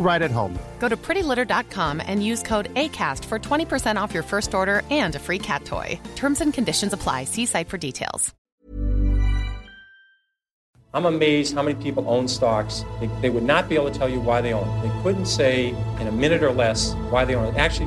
right at home. Go to prettylitter.com and use code ACAST for 20% off your first order and a free cat toy. Terms and conditions apply. See site for details. I'm amazed how many people own stocks. They, they would not be able to tell you why they own. They couldn't say in a minute or less why they own. Actually,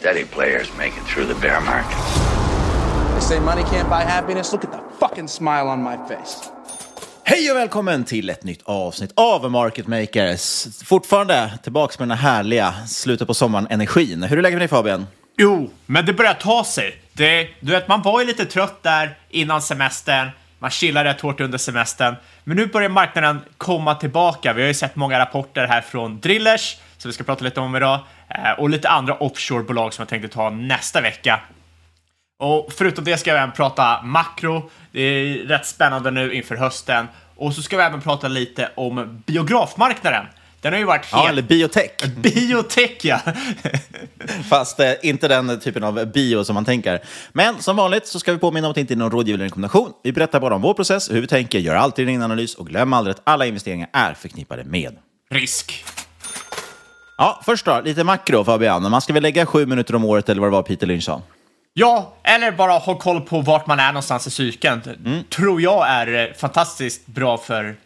steady players make it through the bear market. They say money can't buy happiness. Look at the fucking smile on my face. Hej och välkommen till ett nytt avsnitt av Market Makers. Fortfarande tillbaka med den här härliga slutet på sommaren-energin. Hur är läget med dig Fabian? Jo, men det börjar ta sig. Det, du vet, man var ju lite trött där innan semestern. Man chillar rätt hårt under semestern. Men nu börjar marknaden komma tillbaka. Vi har ju sett många rapporter här från Drillers, som vi ska prata lite om idag, och lite andra offshorebolag som jag tänkte ta nästa vecka. Och förutom det ska vi även prata makro. Det är rätt spännande nu inför hösten. Och så ska vi även prata lite om biografmarknaden. Den har ju varit helt... Ja, eller biotech. Biotech, ja. Fast eh, inte den typen av bio som man tänker. Men som vanligt så ska vi påminna om att det inte är någon rådgivande rekommendation. Vi berättar bara om vår process, hur vi tänker, gör alltid en analys och glöm aldrig att alla investeringar är förknippade med risk. Ja, först då, lite makro Fabian. Man ska väl lägga sju minuter om året eller vad det var Peter Lynch sa? Ja, eller bara ha koll på vart man är någonstans i cykeln. Mm. Tror jag är eh, fantastiskt bra för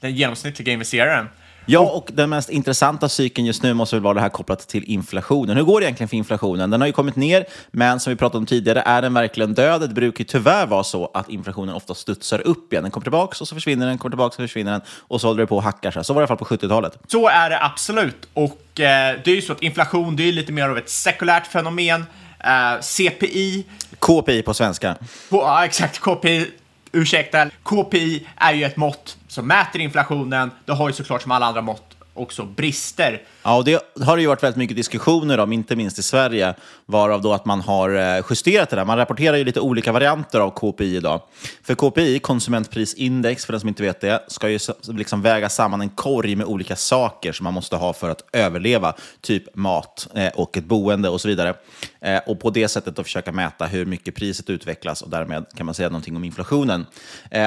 den genomsnittliga investeraren. Ja, och den mest intressanta cykeln just nu måste väl vara det här kopplat till inflationen. Hur går det egentligen för inflationen? Den har ju kommit ner, men som vi pratade om tidigare, är den verkligen död? Det brukar ju tyvärr vara så att inflationen ofta studsar upp igen. Den kommer tillbaka och så försvinner den, kommer tillbaka och så försvinner den och så håller det på och hackar sig. Så var det i alla fall på 70-talet. Så är det absolut. Och eh, det är ju så att inflation, det är lite mer av ett sekulärt fenomen. Eh, CPI... KPI på svenska. På, ja, exakt. KPI. Ursäkta. KPI är ju ett mått som mäter inflationen. Det har ju såklart som alla andra mått också brister. Ja, och det har det ju varit väldigt mycket diskussioner om, inte minst i Sverige, varav då att man har eh, justerat det där. Man rapporterar ju lite olika varianter av KPI idag. För KPI, konsumentprisindex, för den som inte vet det, ska ju liksom väga samman en korg med olika saker som man måste ha för att överleva, typ mat eh, och ett boende och så vidare. Eh, och på det sättet då försöka mäta hur mycket priset utvecklas och därmed kan man säga någonting om inflationen.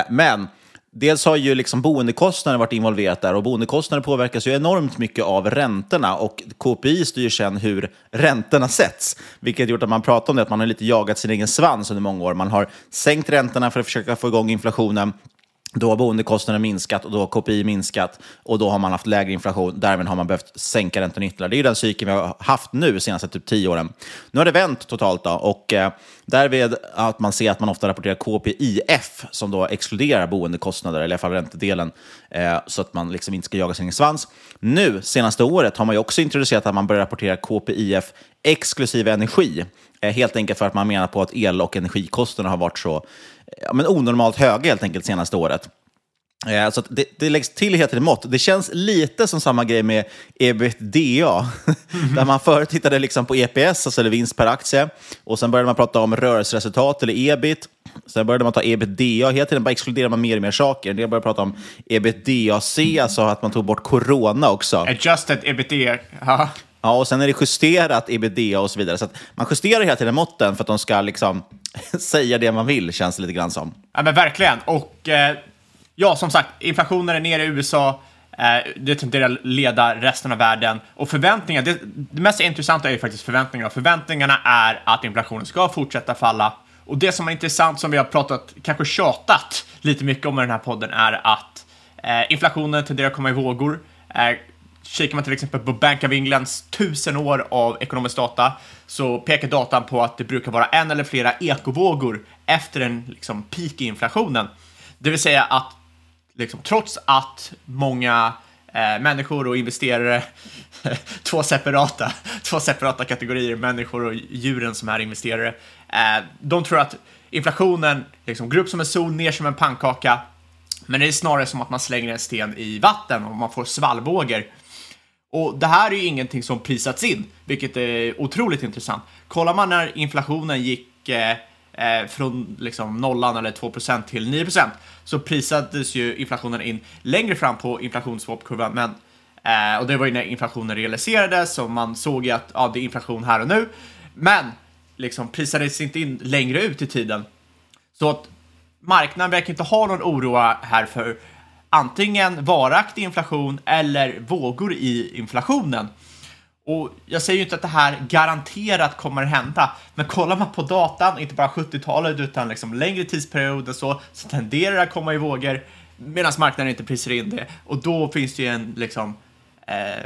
Men dels har ju liksom boendekostnader varit involverat där och boendekostnader påverkas ju enormt mycket av räntorna och KPI styr sedan hur räntorna sätts. Vilket gjort att man pratar om det, att man har lite jagat sin egen svans under många år. Man har sänkt räntorna för att försöka få igång inflationen. Då har boendekostnaderna minskat och då har KPI minskat och då har man haft lägre inflation. Därmed har man behövt sänka räntan ytterligare. Det är ju den cykeln vi har haft nu de senaste typ tio åren. Nu har det vänt totalt då och eh, därvid att man ser att man ofta rapporterar KPIF som då exkluderar boendekostnader, eller i alla fall räntedelen, eh, så att man liksom inte ska jaga sin svans. Nu, senaste året, har man ju också introducerat att man börjar rapportera KPIF exklusive energi. Eh, helt enkelt för att man menar på att el och energikostnaderna har varit så ja, men onormalt höga helt enkelt senaste året. Eh, så det, det läggs till helt i mått. Det känns lite som samma grej med ebitda, där man förut tittade liksom på EPS, alltså eller vinst per aktie, och sen började man prata om rörelseresultat eller ebit. Sen började man ta ebitda, hela tiden bara exkluderar man mer och mer saker. Det började prata om ebitdac, alltså att man tog bort corona också. Adjusted ebitda, ja. Ja, och sen är det justerat ebitda och så vidare. Så man justerar hela tiden måtten för att de ska liksom säga det man vill, känns det lite grann som. Ja, men verkligen. Och eh, ja, som sagt, inflationen är nere i USA. Eh, det tenderar att leda resten av världen. Och förväntningar, det, det mest intressanta är ju faktiskt förväntningarna. Förväntningarna är att inflationen ska fortsätta falla. Och det som är intressant, som vi har pratat, kanske tjatat lite mycket om i den här podden, är att eh, inflationen tenderar att komma i vågor. Eh, Kikar man till exempel på Bank of Englands tusen år av ekonomisk data så pekar datan på att det brukar vara en eller flera ekovågor efter en liksom, peak i inflationen. Det vill säga att liksom, trots att många eh, människor och investerare, två separata, två separata kategorier, människor och djuren som är investerare, eh, de tror att inflationen liksom, går upp som en sol, ner som en pannkaka, men det är snarare som att man slänger en sten i vatten och man får svallvågor. Och det här är ju ingenting som prisats in, vilket är otroligt intressant. Kollar man när inflationen gick eh, eh från liksom nollan eller 2% till 9% så prisades ju inflationen in längre fram på inflationsswapkurvan, men eh, och det var ju när inflationen realiserades och man såg ju att ja, det är inflation här och nu, men liksom prisades inte in längre ut i tiden. Så att marknaden verkar inte ha någon oro här för antingen varaktig inflation eller vågor i inflationen. Och jag säger ju inte att det här garanterat kommer att hända, men kollar man på datan, inte bara 70-talet utan liksom längre tidsperioder så, så tenderar det att komma i vågor medan marknaden inte prisar in det. Och då finns det ju en liksom, eh,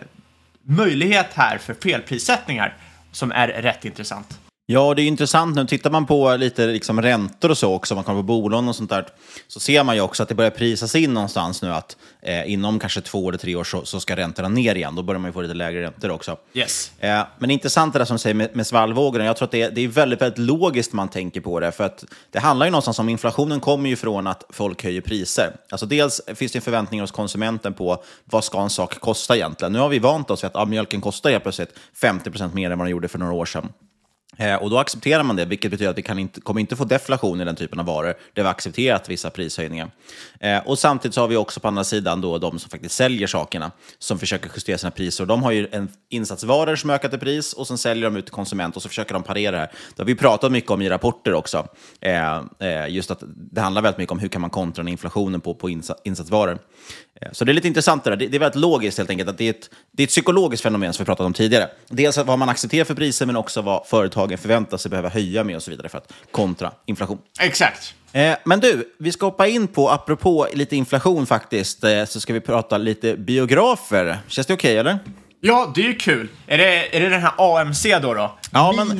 möjlighet här för felprissättningar som är rätt intressant. Ja, det är intressant nu. Tittar man på lite liksom räntor och så också, man kommer på bolån och sånt där, så ser man ju också att det börjar prisas in någonstans nu att eh, inom kanske två eller tre år så, så, ska räntorna ner igen. Då börjar man ju få lite lägre räntor också. Yes. Eh, men det är intressant det där som säger med, med svallvågorna. Jag tror att det, det är väldigt, väldigt logiskt man tänker på det. För att det handlar ju någonstans om, inflationen kommer ju från att folk höjer priser. Alltså dels finns det en förväntning hos konsumenten på vad ska en sak kosta egentligen. Nu har vi vant oss vid att ah, mjölken kostar helt plötsligt 50% mer än vad den gjorde för några år sedan. Eh, och då accepterar man det, vilket betyder att vi kan inte, kommer inte få deflation i den typen av varor. Det har accepterat vissa prishöjningar. Eh, och samtidigt så har vi också på andra sidan då de som faktiskt säljer sakerna, som försöker justera sina priser. De har ju en insatsvaror som ökat i pris och sen säljer de ut till konsument och så försöker de parera det här. Det har vi pratat mycket om i rapporter också. Eh, eh just att det handlar väldigt mycket om hur kan man kontra inflationen på, på insatsvaror. Eh, så det är lite intressant det där. Det, det är väldigt logiskt helt enkelt. Att det, är ett, det är ett psykologiskt fenomen som vi pratat om tidigare. Dels vad man accepterar för priser, men också vad företagen förväntar sig behöva höja med och så vidare för att kontra inflation. Exakt. Eh, men du, vi ska hoppa in på, apropå lite inflation faktiskt, eh, så ska vi prata lite biografer. Känns det okej okay, eller? Ja, det är ju kul. Är det, är det den här AMC då? då? Ja, men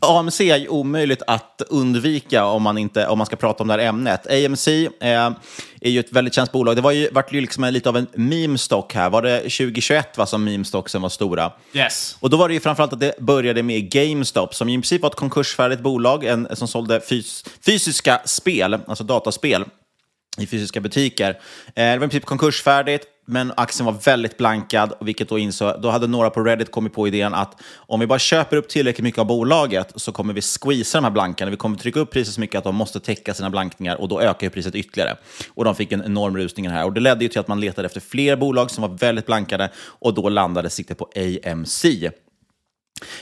AMC är ju omöjligt att undvika om man, inte, om man ska prata om det här ämnet. AMC eh, är ju ett väldigt känt bolag. Det var ju, vart ju liksom lite av en meme-stock här. Var det 2021 va, som meme-stocksen var stora? Yes. Och då var det ju framförallt att det började med GameStop, som i princip var ett konkursfärdigt bolag en, som sålde fys fysiska spel, alltså dataspel i fysiska butiker. Eh, det var i princip konkursfärdigt, men aktien var väldigt blankad, vilket då insåg, då hade några på Reddit kommit på idén att om vi bara köper upp tillräckligt mycket av bolaget så kommer vi squeeza de här blankarna. Vi kommer trycka upp priset så mycket att de måste täcka sina blankningar och då ökar priset ytterligare. Och de fick en enorm rusning här. Och det ledde ju till att man letade efter fler bolag som var väldigt blankade och då landade siktet på AMC.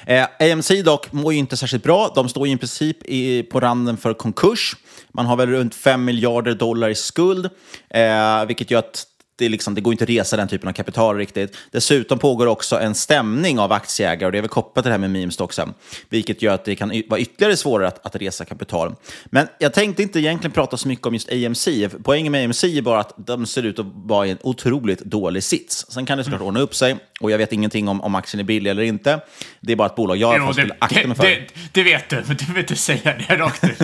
Eh, AMC dock mår ju inte särskilt bra. De står ju i princip i, på randen för konkurs. Man har väl runt 5 miljarder dollar i skuld, eh, vilket gör att det, liksom, det går inte att resa den typen av kapital riktigt. Dessutom pågår också en stämning av aktieägare och det är väl kopplat till det här med meme stocksen, vilket gör att det kan vara ytterligare svårare att, att resa kapital. Men jag tänkte inte egentligen prata så mycket om just AMC. Poängen med AMC är bara att de ser ut att vara i en otroligt dålig sits. Sen kan det såklart ordna upp sig och jag vet ingenting om, om aktien är billig eller inte. Det är bara ett bolag jag i alla fall skulle akta mig för. Det, det, vet du, men du vill inte säga det rakt ut.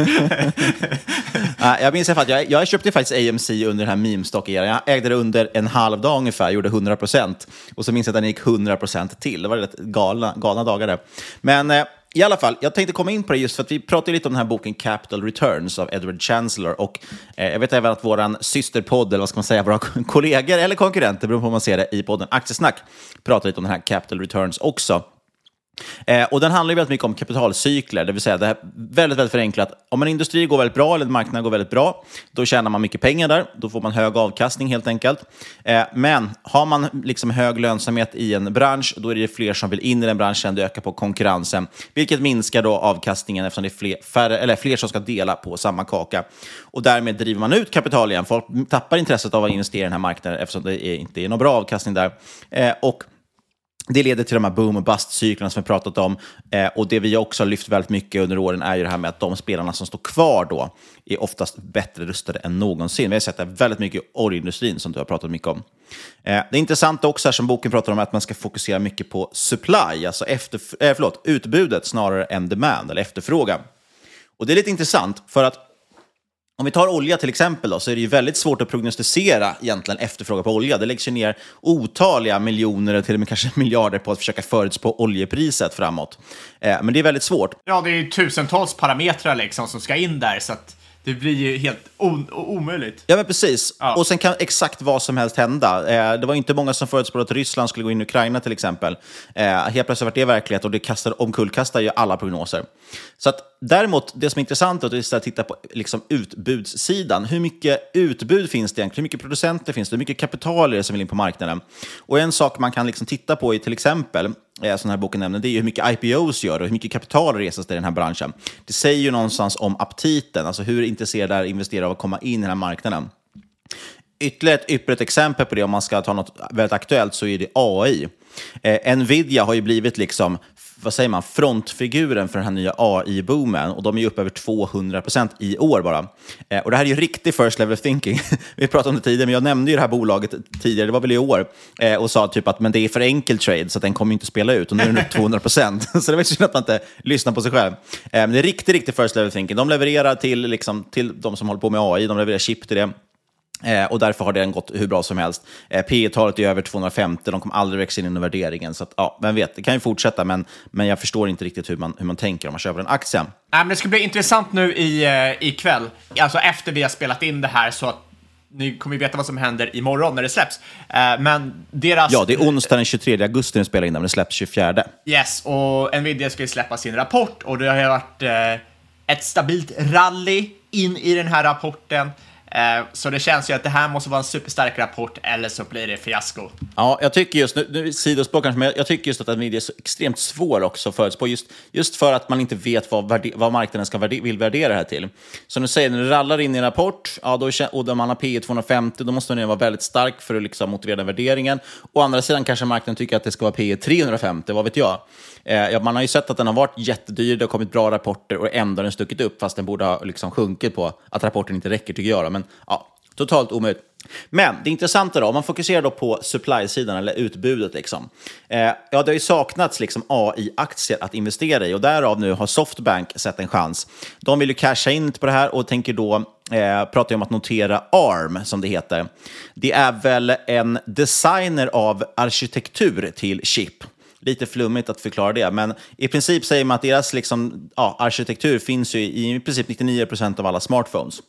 jag minns att jag, jag köpte faktiskt AMC under den här meme-stock-eran. Jag ägde det under en halv dag ungefär, gjorde 100 procent. Och så minns jag att den gick 100 procent till. Det var rätt galna, galna dagar det. Men eh, i alla fall, jag tänkte komma in på det just för att vi pratade lite om den här boken Capital Returns av Edward Chancellor. Och eh, jag vet även att vår systerpodd, eller vad ska man säga, våra kollegor eller konkurrenter, beroende på hur man ser det, i podden Aktiesnack, pratar lite om den här Capital Returns också. Eh, och den handlar ju väldigt mycket om kapitalcykler, det vill säga det här väldigt, väldigt förenklat. Om en industri går väldigt bra eller en marknad går väldigt bra, då tjänar man mycket pengar där. Då får man hög avkastning helt enkelt. Eh, men har man liksom hög lönsamhet i en bransch, då är det fler som vill in i den branschen. Det ökar på konkurrensen, vilket minskar då avkastningen eftersom det är fler, färre, eller fler som ska dela på samma kaka. Och därmed driver man ut kapital igen. Folk tappar intresset av att investera i den här marknaden eftersom det är, inte är någon bra avkastning där. Eh, och det leder till de här boom och bust-cyklerna som vi pratat om. Eh, och det vi också har lyft väldigt mycket under åren är ju det här med att de spelarna som står kvar då är oftast bättre rustade än någonsin. Vi har sett det väldigt mycket i oljeindustrin som du har pratat mycket om. Eh, det intressanta också här som boken pratar om är att man ska fokusera mycket på supply, alltså efter, eh, förlåt, utbudet snarare än demand, eller efterfrågan. Och det är lite intressant för att om vi tar olja till exempel då, så är det ju väldigt svårt att prognostisera egentligen efterfrågan på olja. Det läggs ju ner otaliga miljoner, eller till och med kanske miljarder på att försöka förutspå oljepriset framåt. Eh, men det är väldigt svårt. Ja, det är ju tusentals parametrar liksom som ska in där, så att det blir ju helt omöjligt. Ja, men precis. Ja. Och sen kan exakt vad som helst hända. Eh, det var inte många som förutspådde att Ryssland skulle gå in i Ukraina till exempel. Eh, helt plötsligt var det verklighet och det kastade, omkullkastar ju alla prognoser. Så att, däremot, det som är intressant är att titta på liksom, utbudssidan. Hur mycket utbud finns det egentligen? Hur mycket producenter finns det? Hur mycket kapital är det som vill in på marknaden? Och en sak man kan liksom titta på är till exempel Eh, som den här boken nämner, det är hur mycket IPOs gör och hur mycket kapital reses i den här branschen. Det säger ju någonstans om aptiten, alltså hur intresserade är investerare av att komma in i den här marknaden. Ytterligare ett ypperligt exempel på det, om man ska ta något väldigt aktuellt, så är det AI. Eh, Nvidia har ju blivit liksom vad säger man, frontfiguren för den här nya AI-boomen. Och de är ju upp över 200 procent i år bara. Eh, och det här är ju riktig first level thinking. Vi pratade om det tidigare, men jag nämnde ju det här bolaget tidigare, det var väl i år, eh, och sa typ att men det är för enkel trade, så den kommer inte spela ut. Och nu är den upp 200 procent. så det var synd att man inte lyssnar på sig själv. Eh, men det är riktigt, riktigt first level thinking. De levererar till, liksom, till de som håller på med AI, de levererar chip till det. Eh, och därför har den gått hur bra som helst. Eh, P talet är över 250, de kommer aldrig växa in under värderingen. Så att, ja, vem vet, det kan ju fortsätta, men, men jag förstår inte riktigt hur man, hur man tänker om man köper en aktie. Nej, men det ska bli intressant nu i, eh, ikväll, alltså efter vi har spelat in det här, så att ni kommer ju veta vad som händer imorgon när det släpps. Eh, men deras... Ja, det är onsdag den 23 augusti den spelar in, men det släpps 24. Yes, och Nvidia ska ju släppa sin rapport och det har varit eh, ett stabilt rally in i den här rapporten. Eh, så det känns ju att det här måste vara en superstark rapport eller så blir det fiasko. Ja, jag tycker just, nu, nu sidospår kanske, men jag tycker just att Nvidia är så extremt svår också att förutspå, just, just för att man inte vet vad, vad marknaden ska värde, vill värdera det här till. Så nu säger när det rallar in i en rapport, ja, då, och man har P 250, då måste den vara väldigt stark för att liksom motivera den värderingen. Å andra sidan kanske marknaden tycker att det ska vara P 350, vad vet jag. Eh, ja, man har ju sett att den har varit jättedyr, det har kommit bra rapporter och ändå har den stuckit upp, fast den borde ha liksom sjunkit på att rapporten inte räcker, tycker jag. Då. Men ja, totalt omöjligt. Men det intressanta då, om man fokuserar då på supply-sidan eller utbudet. Liksom. Eh, ja, det har ju saknats liksom AI-aktier att investera i och därav nu har Softbank sett en chans. De vill ju casha in på det här och tänker då eh, prata om att notera ARM, som det heter. Det är väl en designer av arkitektur till chip lite flummigt att förklara det, men i princip säger man att deras liksom, ja, arkitektur finns ju i, i princip 99 procent av alla smartphones.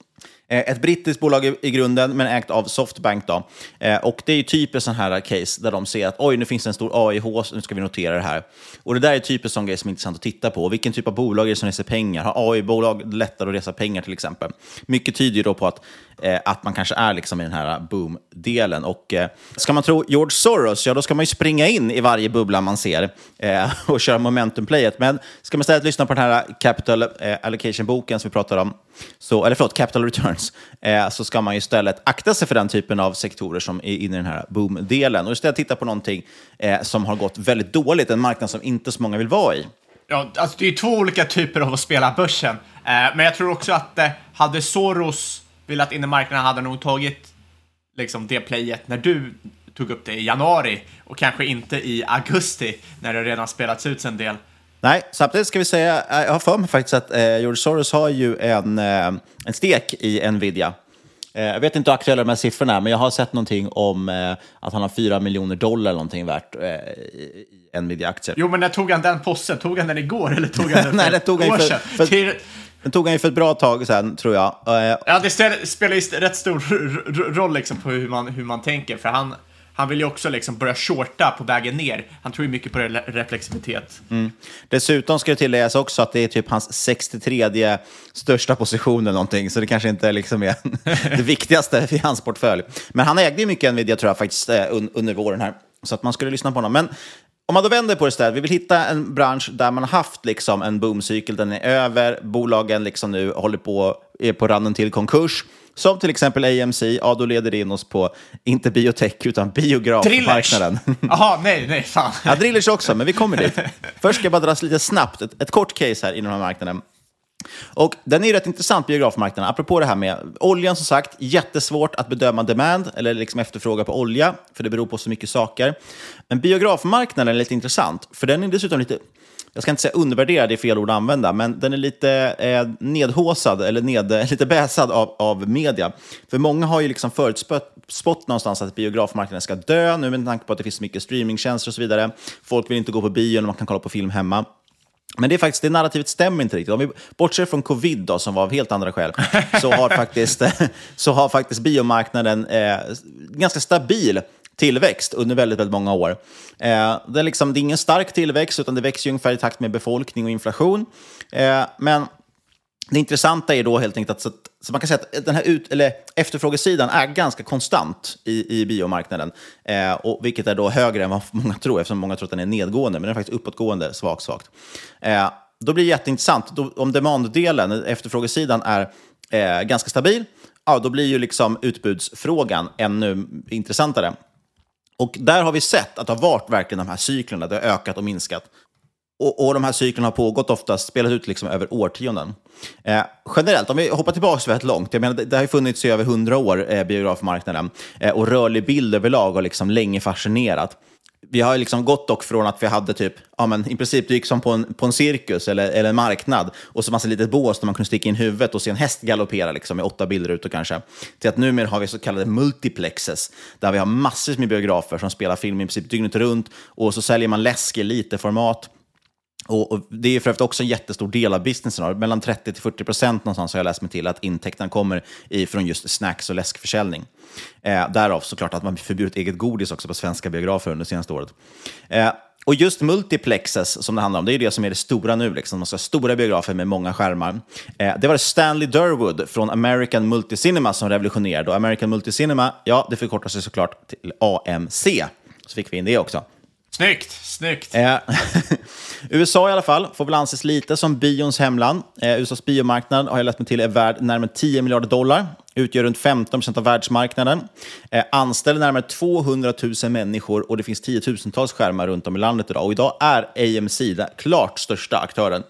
Eh, ett brittiskt bolag i grunden, men ägt av Softbank. Då. Eh, och det är typiskt sån här case där de ser att oj, nu finns det en stor AIH, nu ska vi notera det här. Och det där är typiskt sån grej som är intressant att titta på. Vilken typ av bolag är det som reser pengar? Har AI-bolag lättare att resa pengar till exempel? Mycket tyder då på att, eh, att man kanske är liksom i den här boom-delen. Och ska man tro George Soros, ja då ska man ju springa in i varje bubbla man ser och köra momentumplayet. Men ska man istället lyssna på den här capital allocation-boken som vi pratade om, så, eller förlåt, capital Return returns, eh, så ska man ju istället akta sig för den typen av sektorer som är inne i den här boom-delen och istället titta på någonting eh, som har gått väldigt dåligt, en marknad som inte så många vill vara i. Ja, alltså det är två olika typer av att spela börsen. Eh, men jag tror också att eh, hade Soros velat in i marknaden hade nog tagit liksom det playet när du tog upp det i januari och kanske inte i augusti när det redan spelats ut en del. Nej, samtidigt ska vi säga, eh, jag har för mig faktiskt att eh, George Soros har ju en, eh, en stek i Nvidia. Eh, jag vet inte hur aktuella de här siffrorna är, men jag har sett någonting om eh, att han har 4 miljoner dollar någonting värt eh, i i Nvidia-aktier. Jo, men när tog han den posten? Tog han den igår eller tog han den för Nej, det tog han för, för, Till- den tog han ju för ett bra tag sedan, tror jag. Eh, Ja, det spelar ju rätt stor roll liksom på hur man, hur man tänker, för han, han vill ju också liksom börja shorta på vägen ner. Han tror ju mycket på re- reflexivitet. Mm. Dessutom ska det tilläggas också att det är typ hans 63 största position eller någonting, så det kanske inte liksom är det viktigaste i hans portfölj. Men han ägde ju mycket Nvidia tror jag faktiskt eh, under våren här, så att man skulle lyssna på honom. Men om man då vänder på det istället, vi vill hitta en bransch där man har haft liksom en boomcykel, den är över, bolagen liksom nu håller på, är på randen till konkurs. Som till exempel AMC, ja då leder det in oss på, inte biotech, utan biografmarknaden. Jaha, nej, nej, fan. Ja, drillers också, men vi kommer dit. Först ska jag bara dras lite snabbt, ett, ett kort case här inom den här marknaden. Och den är ju rätt intressant, biografmarknaden. Apropå det här med oljan, som sagt, jättesvårt att bedöma demand eller liksom efterfrågan på olja, för det beror på så mycket saker. Men biografmarknaden är lite intressant, för den är dessutom lite, jag ska inte säga undervärderad, det är fel ord att använda, men den är lite eh, nedhåsad eller ned, lite bäsad av, av media. För många har ju liksom förutspått någonstans att biografmarknaden ska dö, nu med tanke på att det finns så mycket streamingtjänster och så vidare. Folk vill inte gå på bio när man kan kolla på film hemma. Men det är faktiskt, det narrativet stämmer inte riktigt. Om vi bortser från covid då, som var av helt andra skäl, så har faktiskt, så har faktiskt biomarknaden eh, ganska stabil tillväxt under väldigt, väldigt många år. Eh, det, är liksom, det är ingen stark tillväxt, utan det växer ungefär i takt med befolkning och inflation. Eh, men det intressanta är då helt enkelt att, så, att- så man kan säga att den här ut, eller efterfrågesidan är ganska konstant i, i biomarknaden, eh, och, vilket är då högre än vad många tror, eftersom många tror att den är nedgående, men den är faktiskt uppåtgående, svagt, svagt. Eh, då blir det jätteintressant, då, om demanddelen, efterfrågesidan, är eh, ganska stabil, ja, då blir ju liksom utbudsfrågan ännu intressantare. Och där har vi sett att det har varit verkligen de här cyklerna, det har ökat och minskat. Och, och de här cyklerna har pågått oftast, spelat ut liksom över årtionden. Eh, generellt, om vi hoppar tillbaka väldigt långt, jag menar, det, det har ju funnits i över hundra år, eh, biografmarknaden, eh, och rörlig bild överlag har liksom länge fascinerat. Vi har liksom gått dock från att vi hade typ, ja men i princip du gick som på en, på en cirkus eller, eller en marknad och så massa litet bås där man kunde sticka in huvudet och se en häst galoppera liksom, med åtta bilder ute kanske. Till att numera har vi så kallade multiplexes där vi har massor med biografer som spelar film i princip dygnet runt och så säljer man läsk i lite format. Och, och det är för övrigt också en jättestor del av businessen. Mellan 30 till 40 procent någonstans har jag läst mig till att intäkterna kommer ifrån just snacks och läskförsäljning. Eh, därav såklart att man förbjudit eget godis också på svenska biografer under senaste året. Eh, och just multiplexes som det handlar om, det är det som är det stora nu. Liksom. Man ska ha stora biografer med många skärmar. Eh, det var det Stanley Durwood från American Multicinema som revolutionerade. Och American Multicinema, ja, det förkortar sig såklart till AMC. Så fick vi in det också. Snyggt, snyggt. Eh, USA i alla fall får väl anses lite som bions hemland. Eh, USAs biomarknad har jag lärt mig till är värd närmare 10 miljarder dollar. Utgör runt 15 procent av världsmarknaden. Eh, anställer närmare 200 000 människor och det finns tiotusentals skärmar runt om i landet idag. Och idag är AMC den klart största aktören.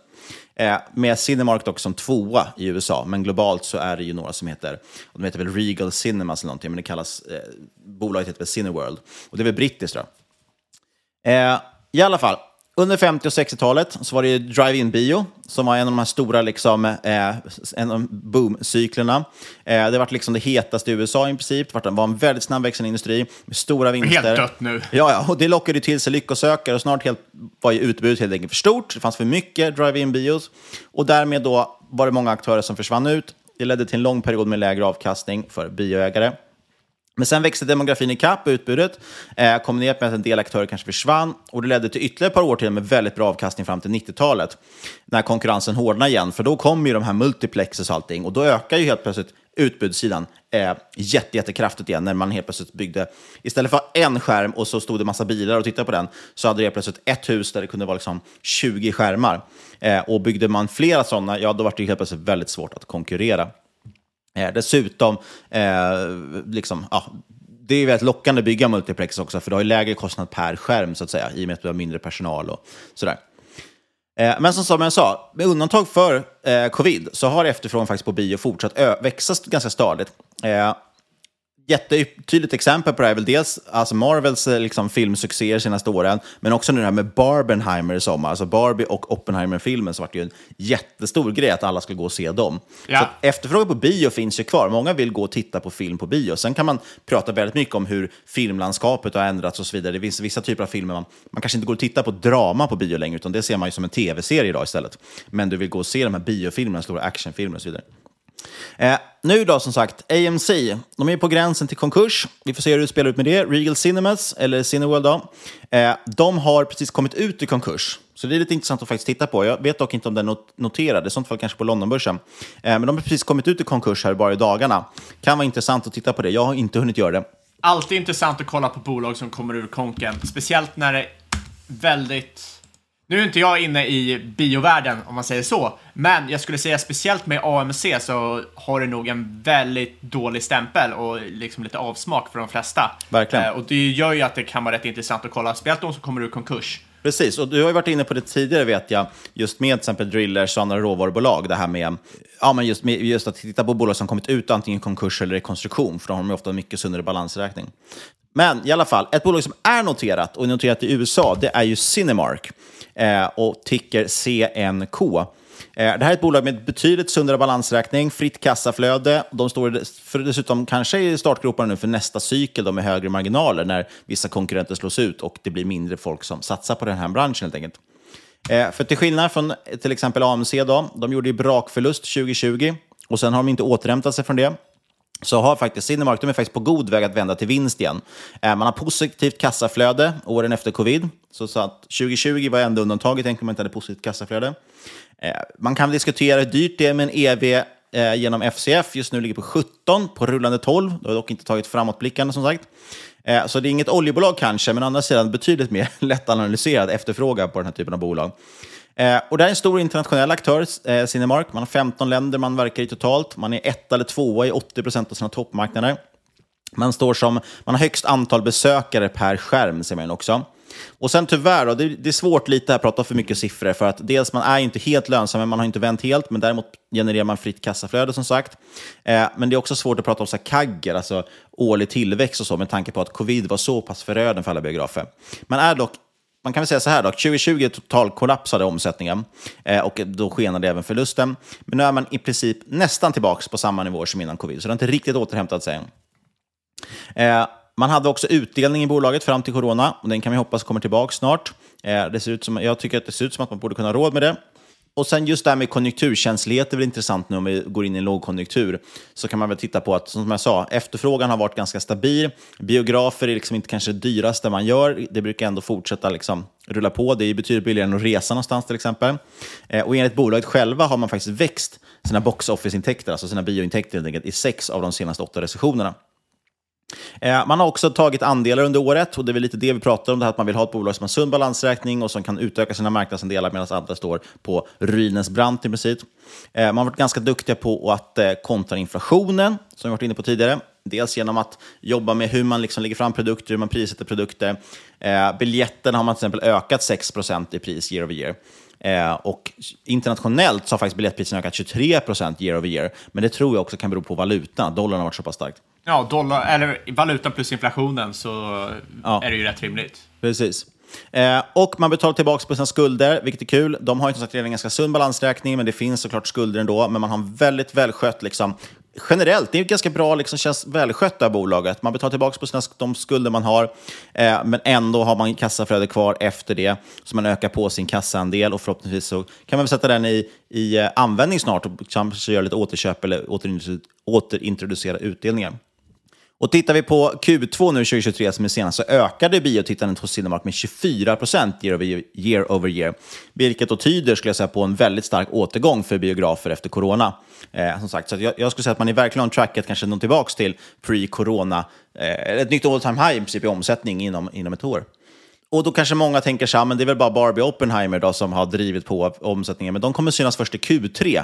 Eh, med Cinemark dock som tvåa i USA, men globalt så är det ju några som heter, de heter väl Regal Cinemas eller någonting, men det kallas, eh, bolaget heter väl Cineworld. Och det är väl brittiskt då. Eh, I alla fall, under 50 och 60-talet så var det ju drive-in bio som var en av de här stora liksom, eh, en av boom-cyklerna. Eh, det var liksom det hetaste i USA i princip. Det var en väldigt snabbväxande industri med stora vinster. Helt dött nu. Ja, ja, och det lockade till sig lyckosökare och snart helt, var ju utbudet helt enkelt för stort. Det fanns för mycket drive-in bios och därmed då var det många aktörer som försvann ut. Det ledde till en lång period med lägre avkastning för bioägare. Men sen växte demografin i kapp utbudet, eh, kombinerat med att en del aktörer kanske försvann och det ledde till ytterligare ett par år till med väldigt bra avkastning fram till 90-talet. När konkurrensen hårdnade igen, för då kom ju de här multiplexes och allting och då ökar ju helt plötsligt utbudssidan eh, jätte, jättekraftigt igen när man helt plötsligt byggde, istället för en skärm och så stod det massa bilar och tittade på den, så hade det helt plötsligt ett hus där det kunde vara liksom 20 skärmar. Eh, och byggde man flera sådana, ja då var det helt plötsligt väldigt svårt att konkurrera. Eh, dessutom, eh, liksom, ja, det är väldigt lockande att bygga multiplex också, för du har ju lägre kostnad per skärm, så att säga, i och med att du har mindre personal och sådär. Eh, men som, som jag sa, med undantag för eh, covid så har efterfrågan faktiskt på bio fortsatt ö- växa ganska stadigt. Eh, jättetydligt exempel på det här är väl dels alltså Marvels eh, liksom, filmsuccéer senaste åren, men också nu det här med Barbenheimer i sommar. Alltså Barbie och Oppenheimer-filmen så var det ju en jättestor grej att alla skulle gå och se dem. Ja. Så efterfrågan på bio finns ju kvar. Många vill gå och titta på film på bio. Sen kan man prata väldigt mycket om hur filmlandskapet har ändrats och så vidare. Det finns vissa typer av filmer man, man kanske inte går och tittar på drama på bio längre, utan det ser man ju som en tv-serie idag istället. Men du vill gå och se de här biofilmerna, stora actionfilmer och så vidare. Eh, nu då, som sagt, AMC. De är på gränsen till konkurs. Vi får se hur det spelar ut med det. Regal Cinemas, eller Cineworld då. Eh, de har precis kommit ut i konkurs. Så det är lite intressant att faktiskt titta på. Jag vet dock inte om den är noterad. I sånt fall kanske på Londonbörsen. Eh, men de har precis kommit ut i konkurs här bara i dagarna. Kan vara intressant att titta på det. Jag har inte hunnit göra det. Alltid intressant att kolla på bolag som kommer ur konken. Speciellt när det är väldigt... Nu är inte jag inne i biovärlden om man säger så, men jag skulle säga speciellt med AMC så har det nog en väldigt dålig stämpel och liksom lite avsmak för de flesta. Verkligen. Eh, och det gör ju att det kan vara rätt intressant att kolla, speciellt de som kommer ur konkurs. Precis, och du har ju varit inne på det tidigare vet jag, just med till exempel drillers och andra råvarubolag, det här med, ja, men just, med, just att titta på bolag som kommit ut antingen i konkurs eller rekonstruktion, för då har de ju ofta mycket sundare balansräkning. Men i alla fall, ett bolag som är noterat, och noterat i USA, det är ju Cinemark Eh, och ticker CNK. Eh, det här är ett bolag med betydligt sundare balansräkning, fritt kassaflöde. De står för dessutom kanske i startgroparna nu för nästa cykel då med högre marginaler när vissa konkurrenter slås ut och det blir mindre folk som satsar på den här branschen helt enkelt. Eh, för till skillnad från till exempel AMC, då, de gjorde ju brakförlust 2020 och sen har de inte återhämtat sig från det så har faktiskt Cinemark, de är faktiskt på god väg att vända till vinst igen. Eh, man har positivt kassaflöde åren efter covid. Så, att 2020 var ändå undantaget, tänker man inte hade positivt kassaflöde. Eh, man kan diskutera hur dyrt det är med en EV eh, genom FCF. Just nu ligger på 17 på rullande 12. Det har dock inte tagit framåtblickande som sagt. Så det är inget oljebolag kanske, men å andra sidan betydligt mer lättanalyserad efterfrågan på den här typen av bolag. Eh, och det är en stor internationell aktör, eh, Cinemark. Man har 15 länder man verkar i totalt. Man är ett eller tvåa i 80 procent av sina toppmarknader. Man står som, man har högst antal besökare per skärm, ser man också. Och sen tyvärr, då, det, det är svårt lite att prata för mycket siffror, för att dels man är inte helt lönsam, men man har inte vänt helt, men däremot genererar man fritt kassaflöde som sagt. Eh, men det är också svårt att prata om så kagger, alltså årlig tillväxt och så, med tanke på att covid var så pass förödande för alla biografer. Man är dock man kan väl säga så här då, 2020 total kollapsade omsättningen eh, och då skenade även förlusten. Men nu är man i princip nästan tillbaka på samma nivåer som innan covid, så det har inte riktigt återhämtat sig än. Eh, man hade också utdelning i bolaget fram till corona och den kan vi hoppas kommer tillbaka snart. Eh, det ser ut som, jag tycker att det ser ut som att man borde kunna ha råd med det. Och sen just det här med konjunkturkänslighet är väl intressant nu om vi går in i en lågkonjunktur. Så kan man väl titta på att, som jag sa, efterfrågan har varit ganska stabil. Biografer är liksom inte kanske det dyraste man gör. Det brukar ändå fortsätta liksom rulla på. Det är betydligt billigare än att resa någonstans till exempel. Eh, och enligt bolaget själva har man faktiskt växt sina box office-intäkter, alltså sina biointäkter helt enkelt, i sex av de senaste åtta recessionerna. Eh, man har också tagit andelar under året och det är väl lite det vi pratar om, det här att man vill ha ett bolag som har sund balansräkning och som kan utöka sina marknadsandelar medan andra står på ruinens brant i princip. Eh, man har varit ganska duktiga på att eh, kontra inflationen, som vi varit inne på tidigare. Dels genom att jobba med hur man liksom lägger fram produkter, hur man prissätter produkter. Biljetterna har man till exempel ökat 6% i pris year over year. Eh, och internationellt så har faktiskt biljettpriserna ökat 23% year over year. Men det tror jag också kan bero på valutan, dollarn har varit så pass starkt. Ja, dollar, eller valutan plus inflationen så Ja. är det ju rätt rimligt. Precis. Eh, och man betalar tillbaka på sina skulder, vilket är kul. De har ju som sagt redan en ganska sund balansräkning, men det finns såklart skulder ändå. Men man har en väldigt välskött, liksom, generellt, det är ett ganska bra, liksom, känns välskött det här bolaget. Man betalar tillbaka på sina, de skulder man har, eh, men ändå har man kassaflöde kvar efter det. Så man ökar på sin kassaandel och förhoppningsvis så kan man väl sätta den i, i eh, användning snart och kanske göra lite återköp eller återintroducera, återintroducera utdelningar. Och tittar vi på Q2 nu 2023 som är senast så ökade biotittandet hos Cinemark med 24 procent year, over year over year. Vilket då tyder skulle jag säga, på en väldigt stark återgång för biografer efter corona. Eh, som sagt, så jag, jag skulle säga att man är verkligen on tracket, kanske nå tillbaka till pre-corona. Eh, ett nytt all time high i princip i omsättning inom, inom ett år. Och då kanske många tänker så här, men det är väl bara Barbie och Oppenheimer då som har drivit på omsättningen, men de kommer synas först i Q3.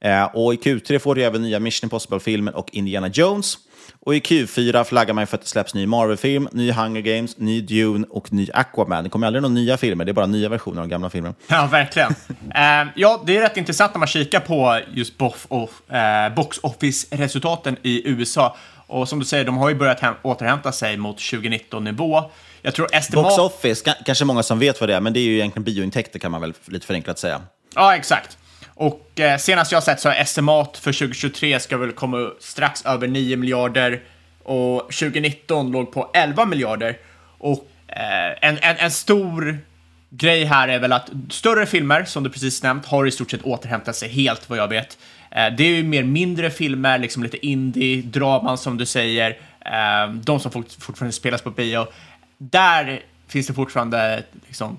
Eh, och i Q3 får du även nya Mission Impossible-filmen och Indiana Jones. Och i Q4 flaggar man för att det släpps ny Marvel-film, ny Hunger Games, ny Dune och ny Aquaman. Det kommer aldrig några nya filmer, det är bara nya versioner av gamla filmer. Ja, verkligen. uh, ja, det är rätt intressant när man kikar på just box, uh, box office-resultaten i USA. Och som du säger, de har ju börjat återhämta sig mot 2019-nivå. Jag tror estimat... Box office, kanske många som vet vad det är, men det är ju egentligen biointäkter kan man väl lite förenklat säga. Ja, exakt. Och eh, senast jag sett så är estimat för 2023 ska väl komma strax över 9 miljarder och 2019 låg på 11 miljarder. Och eh, en, en, en stor grej här är väl att större filmer, som du precis nämnt, har i stort sett återhämtat sig helt vad jag vet. Eh, det är ju mer mindre filmer, liksom lite indie, draman som du säger, eh, de som fortfarande spelas på bio. Där finns det fortfarande liksom,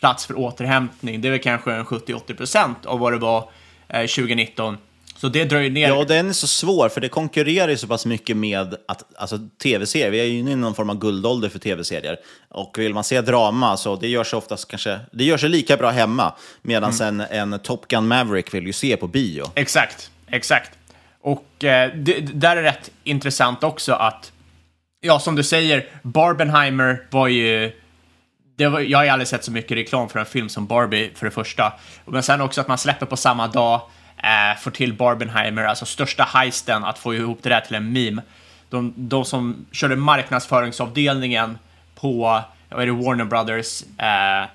plats för återhämtning. Det är väl kanske en 70-80 procent av vad det var eh, 2019. Så det dröjer ner. Ja, och den är så svår, för det konkurrerar ju så pass mycket med att, alltså, tv-serier. Vi är ju inne i någon form av guldålder för tv-serier. Och vill man se drama, så det gör sig oftast kanske, det gör sig lika bra hemma. Medan mm. en, en Top Gun Maverick vill ju se på bio. Exakt, exakt. Och eh, det, där är rätt intressant också att, ja, som du säger, Barbenheimer var ju var, jag har aldrig sett så mycket reklam för en film som Barbie, för det första. Men sen också att man släpper på samma dag, eh, får till Barbenheimer, alltså största heisten, att få ihop det där till en meme. De, de som körde marknadsföringsavdelningen på vad är det, Warner Brothers eh,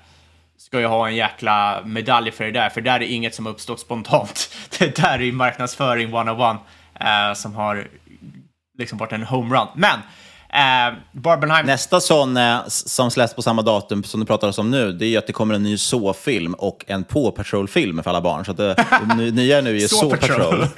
ska ju ha en jäkla medalj för det där, för där är inget som uppstått spontant. Det där är ju marknadsföring 101 eh, som har liksom varit en homerun. Men Eh, Barbenheim... Nästa sån eh, som släpps på samma datum som du pratar om nu, det är att det kommer en ny så-film och en Paw Patrol-film för alla barn. Så att det, det nya nu är så Patrol. uh,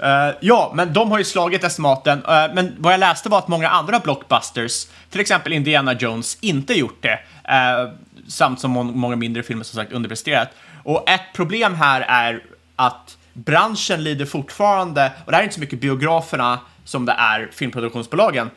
ja, men de har ju slagit estimaten. Uh, men vad jag läste var att många andra blockbusters, till exempel Indiana Jones, inte gjort det. Uh, samt som må många mindre filmer som sagt underpresterat. Och ett problem här är att branschen lider fortfarande, och det här är inte så mycket biograferna, som det är filmproduktionsbolagen.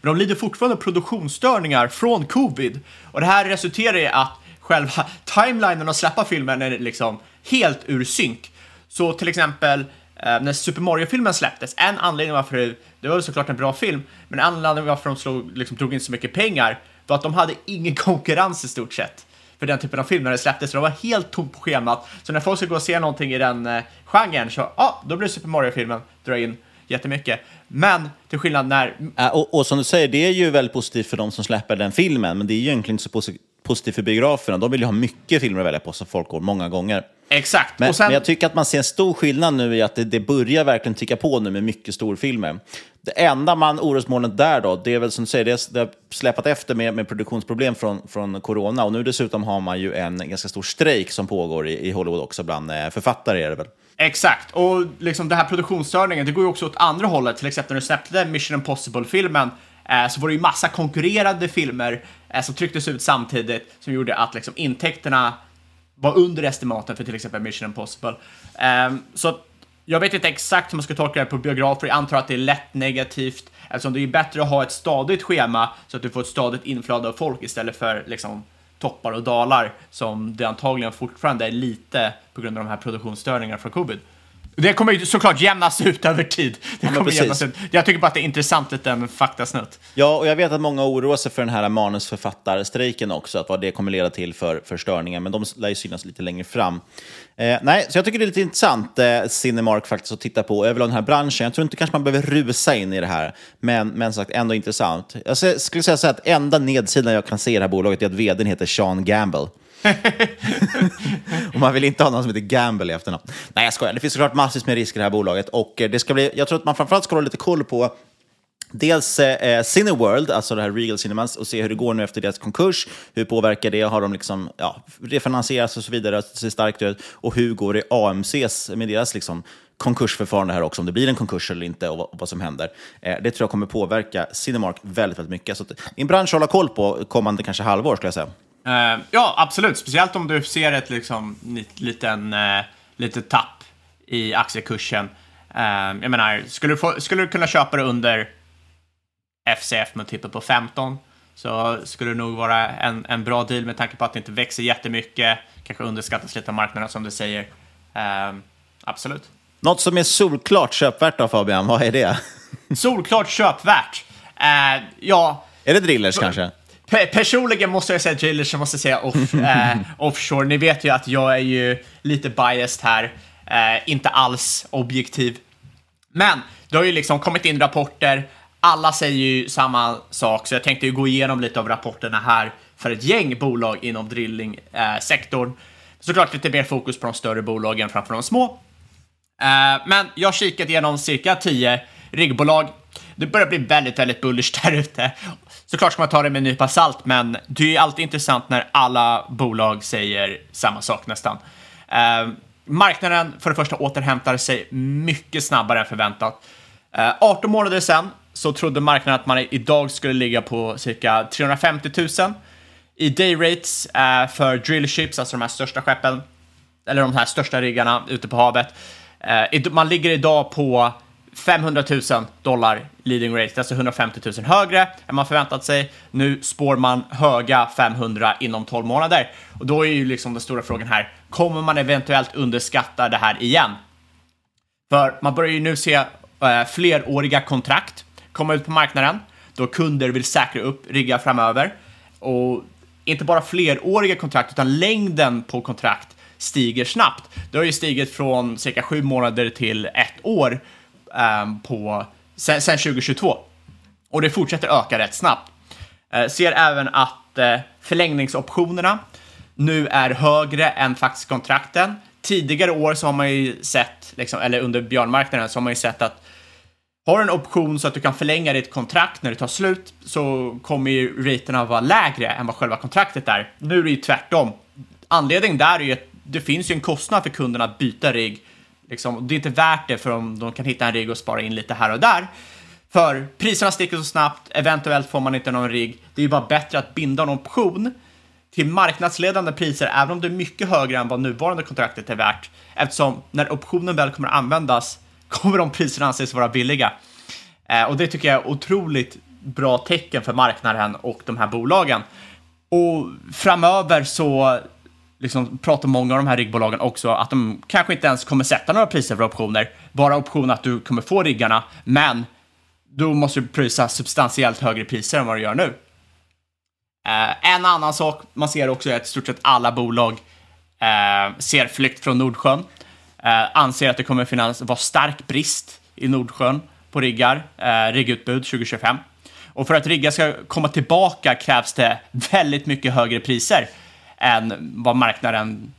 Men de lider fortfarande produktionsstörningar från covid och det här resulterar i att själva timelinen att släppa filmen är liksom helt ur synk. Så till exempel eh, när Super Mario-filmen släpptes, en anledning varför det, det var såklart en bra film, men en anledning varför de slog, liksom, drog in så mycket pengar var att de hade ingen konkurrens i stort sett för den typen av film när det släpptes, så de var helt tomt på schemat. Så när folk ska gå och se någonting i den eh, genren, så ja, ah, då blir Super Mario-filmen dra in jättemycket. Men till skillnad när... Äh, och, och, som du säger, det är ju väldigt positivt för de som släpper den filmen, men det är ju egentligen inte så posi positivt för biograferna. De vill ju ha mycket filmer att välja på som folk går många gånger. Exakt. Men, sen... men, jag tycker att man ser en stor skillnad nu i att det, det börjar verkligen ticka på nu med mycket storfilmer. Det enda man orosmolnet där då, det är väl som du säger, det, det har släpat efter med, med produktionsproblem från, från corona och nu dessutom har man ju en ganska stor strejk som pågår i, i Hollywood också bland eh, författare är det väl. Exakt, och liksom den här produktionsstörningen, det går ju också åt andra hållet. Till exempel när du släppte Mission Impossible-filmen eh, så var det ju massa konkurrerande filmer eh, som trycktes ut samtidigt som gjorde att liksom, intäkterna var under estimaten för till exempel Mission Impossible. Eh, så jag vet inte exakt hur man ska tolka det på biografer, jag antar att det är lätt negativt eftersom det är bättre att ha ett stadigt schema så att du får ett stadigt inflöde av folk istället för liksom toppar och dalar som det antagligen fortfarande är lite på grund av de här produktionsstörningarna från covid. Det kommer ju såklart jämnas ut över tid. Det kommer jämnas ut. Jag tycker bara att det är intressant liten faktasnutt. Ja, och jag vet att många oroar sig för den här manusförfattarstrejken också, att vad det kommer leda till för, för störningar, men de lär ju synas lite längre fram. Eh, nej, så jag tycker det är lite intressant, eh, Cinemark, faktiskt att titta på överlag den här branschen. Jag tror inte kanske man behöver rusa in i det här, men, men sagt ändå intressant. Jag skulle säga så att enda nedsidan jag kan se i det här bolaget är att vdn heter Sean Gamble. och man vill inte ha någon som heter Gamble i efternamn. Nej, jag skojar. Det finns såklart massvis med risker i det här bolaget. Och eh, det ska bli, jag tror att man framförallt ska hålla lite koll på Dels eh, eh, Cineworld, alltså det här Regal Cinemas, och se hur det går nu efter deras konkurs. Hur påverkar det? Har de liksom, ja, refinansierats och så vidare? Ser starkt ut. Och hur går det AMCs med deras liksom, konkursförfarande här också, om det blir en konkurs eller inte och vad, vad som händer. Eh, det tror jag kommer påverka Cinemark väldigt, väldigt mycket. Så att, det är en bransch att hålla koll på kommande kanske halvår, skulle jag säga. Eh, ja, absolut. Speciellt om du ser ett liksom, liten, uh, litet tapp i aktiekursen. Uh, jag menar, skulle du, få, skulle du kunna köpa det under FCF med tippet på 15 så skulle det nog vara en, en bra deal med tanke på att det inte växer jättemycket, kanske underskattas lite av marknaden som du säger. Uh, absolut. Något som är solklart köpvärt då Fabian, vad är det? solklart köpvärt? Uh, ja... Är det drillers kanske? Personligen måste jag säga drillers, jag måste säga off, uh, offshore. Ni vet ju att jag är ju lite biased här, uh, inte alls objektiv. Men det har ju liksom kommit in rapporter, alla säger ju samma sak, så jag tänkte ju gå igenom lite av rapporterna här för ett gäng bolag inom drillingsektorn. Såklart lite mer fokus på de större bolagen framför de små. Eh, men jag har kikat igenom cirka 10 riggbolag. Det börjar bli väldigt, väldigt bullish där ute. Såklart ska man ta det med en nypa salt, men det är alltid intressant när alla bolag säger samma sak nästan. Eh, marknaden för det första återhämtar sig mycket snabbare än förväntat. Eh, 18 månader sedan så trodde marknaden att man idag skulle ligga på cirka 350 000 i dayrates eh, för drillships, alltså de här största skeppen, eller de här största riggarna ute på havet. Eh, man ligger idag på 500 000 dollar leading rate, alltså 150 000 högre än man förväntat sig. Nu spår man höga 500 inom 12 månader. Och då är ju liksom den stora frågan här, kommer man eventuellt underskatta det här igen? För man börjar ju nu se eh, fleråriga kontrakt komma ut på marknaden, då kunder vill säkra upp riggar framöver. Och inte bara fleråriga kontrakt, utan längden på kontrakt stiger snabbt. Det har ju stigit från cirka sju månader till ett år Ehm, på, sen, sen 2022. Och det fortsätter öka rätt snabbt. Eh, ser även att eh, förlängningsoptionerna nu är högre än faktiskt kontrakten. Tidigare år så har man ju sett, liksom, eller under björnmarknaden så har man ju sett att har du en option så att du kan förlänga ditt kontrakt när det tar slut så kommer ju raterna vara lägre än vad själva kontraktet är. Nu är det ju tvärtom. Anledningen där är ju att det finns ju en kostnad för kunderna att byta rigg Liksom, det är inte värt det för om de kan hitta en rigg och spara in lite här och där. För priserna sticker så snabbt, eventuellt får man inte någon rigg. Det är ju bara bättre att binda en option till marknadsledande priser, även om det är mycket högre än vad nuvarande kontraktet är värt. Eftersom när optionen väl kommer att användas kommer de priserna anses vara billiga. Eh, och det tycker jag är otroligt bra tecken för marknaden och de här bolagen. Och framöver så liksom pratar många av de här riggbolagen också att de kanske inte ens kommer sätta några priser för optioner, bara option att du kommer få riggarna, men då måste du prisa substantiellt högre priser än vad du gör nu. Eh, en annan sak man ser också är att i stort sett alla bolag eh, ser flykt från Nordsjön, Eh, anser att det kommer finnas, vara stark brist i Nordsjön på riggar, eh, riggutbud 2025. Och för att riggar ska komma tillbaka krävs det väldigt mycket högre priser än vad marknaden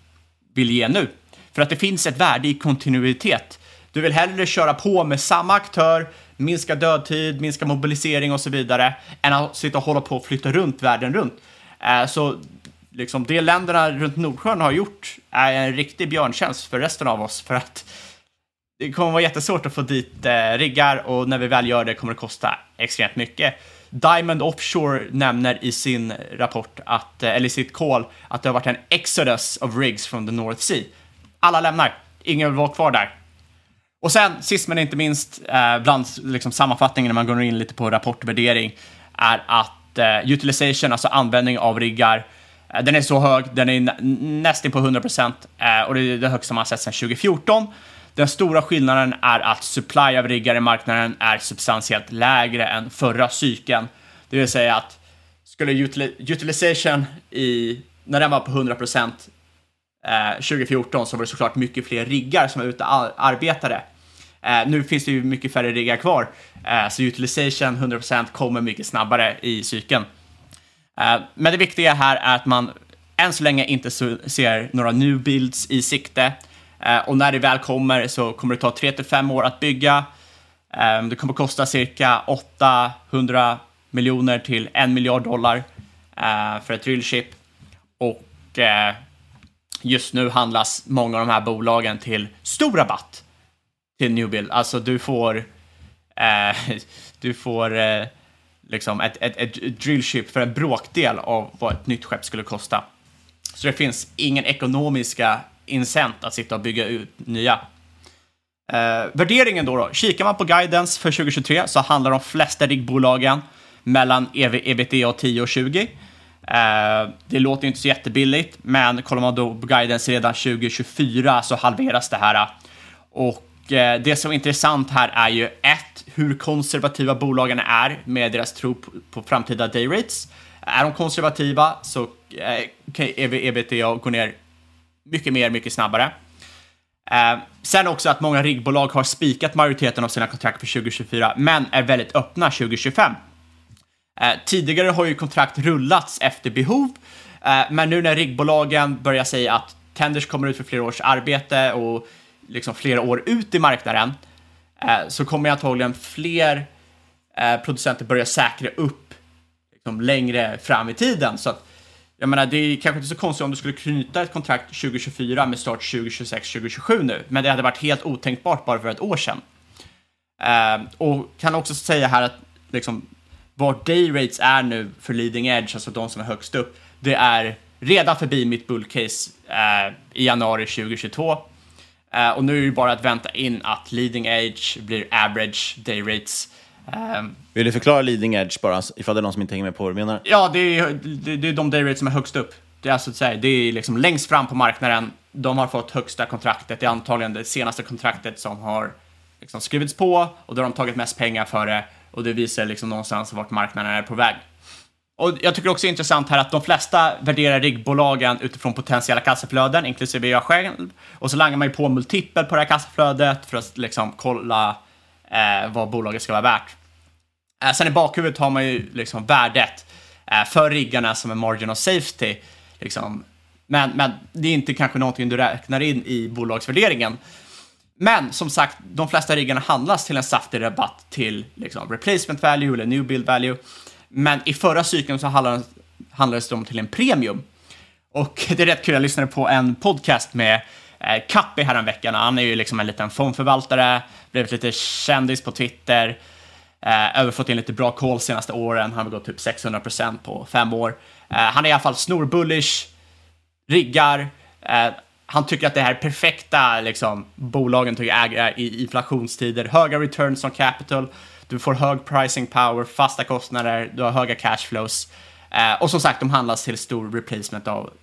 vill ge nu. För att det finns ett värde i kontinuitet. Du vill hellre köra på med samma aktör, minska dödtid, minska mobilisering och så vidare, än att sitta och hålla på och flytta runt världen runt. Eh, så liksom det länderna runt Nordsjön har gjort är en riktig björntjänst för resten av oss, för att det kommer vara jättesvårt att få dit eh, riggar och när vi väl gör det kommer det kosta extremt mycket. Diamond Offshore nämner i sin rapport, att, eh, eller i sitt call, att det har varit en exodus of rigs från the North Sea. Alla lämnar, ingen vill vara kvar där. Och sen, sist men inte minst, eh, bland liksom, sammanfattningen när man går in lite på rapportvärdering, är att eh, utilization, alltså användning av riggar, eh, den är så hög, den är nästan på 100% eh, och det är det högsta man har sett sedan 2014. Den stora skillnaden är att supply av riggar i marknaden är substantiellt lägre än förra cykeln. Det vill säga att skulle utilization i, när den var på 100% eh, 2014 så var det såklart mycket fler riggar som var ute och arbetade. Eh, nu finns det ju mycket färre riggar kvar, eh, så utilization 100% kommer mycket snabbare i cykeln. Eh, men det viktiga här är att man än så länge inte ser några new builds i sikte. Eh, och när det väl kommer så kommer det ta 3-5 år att bygga. Eh, det kommer kosta cirka 800 miljoner till 1 miljard dollar eh, för ett drillship. Och eh, just nu handlas många av de här bolagen till stor rabatt till Newbuild. Alltså du får, eh, du får eh, liksom ett, ett, ett drillship för en bråkdel av vad ett nytt skepp skulle kosta. Så det finns ingen ekonomiska incent att sitta och bygga ut nya. Eh, värderingen då, då? Kikar man på guidance för 2023 så handlar de flesta riggbolagen mellan EV, ebitda 10 och 20. Eh, det låter inte så jättebilligt, men kollar man då på guidance redan 2024 så halveras det här. Och eh, det som är intressant här är ju ett, hur konservativa bolagen är med deras tro på, på framtida dayrates. Är de konservativa så eh, kan ebitda gå ner mycket mer, mycket snabbare. Eh, sen också att många riggbolag har spikat majoriteten av sina kontrakt för 2024, men är väldigt öppna 2025. Eh, tidigare har ju kontrakt rullats efter behov, eh, men nu när riggbolagen börjar säga att tenders kommer ut för flera års arbete och liksom flera år ut i marknaden, eh, så kommer antagligen fler eh, producenter börja säkra upp liksom, längre fram i tiden. Så att jag menar, det är kanske inte så konstigt om du skulle knyta ett kontrakt 2024 med start 2026, 2027 nu, men det hade varit helt otänkbart bara för ett år sedan. Uh, och kan också säga här att liksom, vart dayrates är nu för leading edge, alltså de som är högst upp, det är redan förbi mitt bullcase uh, i januari 2022. Uh, eh, och nu är det bara att vänta in att leading edge blir average dayrates Um, Vill du förklara leading edge bara, ifall det är någon som inte hänger med på vad du menar? Ja, det är, det, det är de dayrates som är högst upp. Det är alltså att säga, det är liksom längst fram på marknaden. De har fått högsta kontraktet. Det är antagligen det senaste kontraktet som har liksom skrivits på och då har de tagit mest pengar för det och det visar liksom någonstans vart marknaden är på väg. Och jag tycker också det är intressant här att de flesta värderar riggbolagen utifrån potentiella kassaflöden, inklusive jag själv. Och så langar man ju på multipel på det här kassaflödet för att liksom kolla eh, vad bolaget ska vara värt. Eh, sen i bakhuvudet har man ju liksom värdet eh, för riggarna som en margin of safety. Liksom. Men, men det är inte kanske någonting du räknar in i bolagsvärderingen. Men som sagt, de flesta riggarna handlas till en saftig rabatt till liksom, replacement value eller new build value. Men i förra cykeln så handlades, handlades de till en premium. Och det är rätt kul, jag lyssnade på en podcast med Eh, Kappi häromveckan. Han är ju liksom en liten fondförvaltare, blivit lite kändis på Twitter, eh, överfått in lite bra call senaste åren. Han har gått typ 600% på fem år. Eh, han är i alla fall snorbullish, riggar. Eh, han tycker att det här är perfekta liksom, bolagen tycker äger eh, i inflationstider. Höga returns on capital, du får hög pricing power, fasta kostnader, du har höga cashflows. Eh, och som sagt, de handlas till stor replacement av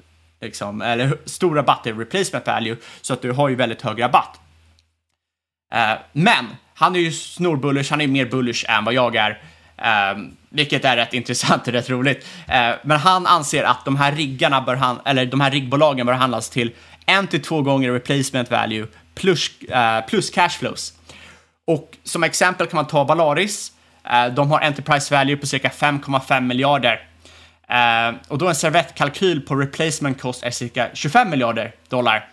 liksom, eller stor rabatt i replacement value, så att du har ju väldigt hög rabatt. Eh, men han är ju snorbullish, han är mer bullish än vad jag är. Eh, vilket är rätt intressant och rätt roligt. Eh, men han anser att de här riggarna bör han, eller de här riggbolagen bör handlas till en till två gånger replacement value plus, uh, plus cashflows. Och som exempel kan man ta Valaris. Eh, de har enterprise value på cirka 5,5 miljarder. Eh, och då en servettkalkyl på replacement cost är cirka 25 miljarder dollar.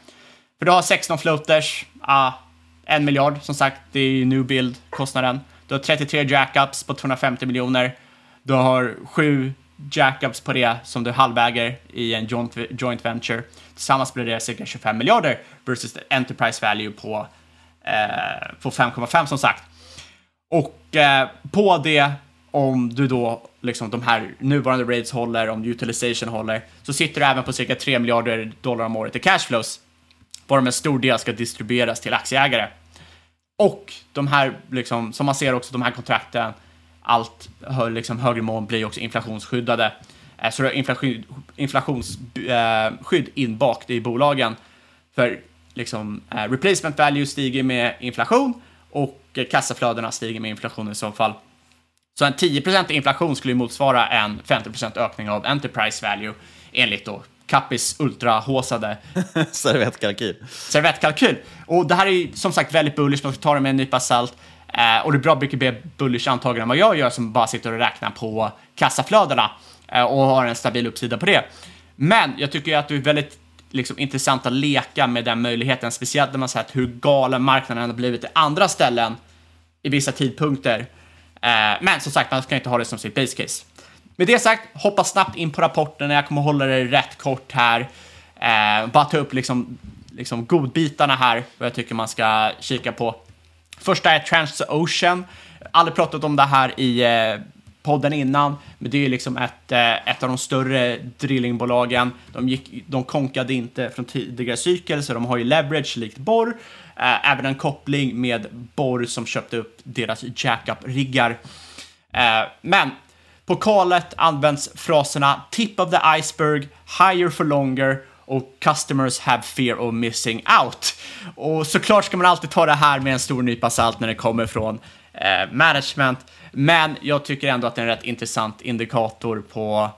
För du har 16 floaters, en miljard, som sagt, det är new build-kostnaden. Du har 33 jackups på 250 miljoner. Du har sju jackups på det som du halväger i en joint, joint venture. Tillsammans blir det cirka 25 miljarder versus enterprise value på, eh, på 5,5 som sagt. Och eh, på det, om du då liksom de här nuvarande rates håller, om utilization håller, så sitter du även på cirka 3 miljarder dollar om året i cashflows varav en stor del ska distribueras till aktieägare. Och de här, liksom, som man ser också, de här kontrakten, allt liksom, högre mån blir också inflationsskyddade. Eh, så du har inflation, inflationsskydd eh, inbakt i bolagen. För liksom, eh, replacement value stiger med inflation och kassaflödena stiger med inflation i så fall. Så en 10% inflation skulle motsvara en 50% ökning av enterprise value enligt då Kappis ultrahåsade servettkalkyl. servettkalkyl. Och det här är som sagt väldigt bullish, man ska ta det med en nypa salt. Eh, och det är bra mycket mer bullish antagligen än vad jag gör som bara sitter och räknar på kassaflödena eh, och har en stabil uppsida på det. Men jag tycker att det är väldigt liksom, intressant att leka med den möjligheten, speciellt när man sett hur galen marknaden har blivit i andra ställen i vissa tidpunkter. Eh, men som sagt, man ska inte ha det som sitt base case. Med det sagt, hoppa snabbt in på rapporten. Jag kommer hålla det rätt kort här. Eh, bara ta upp liksom, liksom godbitarna här, vad jag tycker man ska kika på. första är Transocean. Aldrig pratat om det här i eh, podden innan, men det är ju liksom ett, eh, ett av de större drillingbolagen. De, gick, de konkade inte från tidigare cykel, så de har ju leverage likt Borr. Eh, även en koppling med Borr som köpte upp deras jackup-riggar. Eh, men på kalet används fraserna tip of the iceberg, higher for longer och customers have fear of missing out. Och såklart ska man alltid ta det här med en stor nypa salt när det kommer från eh, management. Men jag tycker ändå att det är en rätt intressant indikator på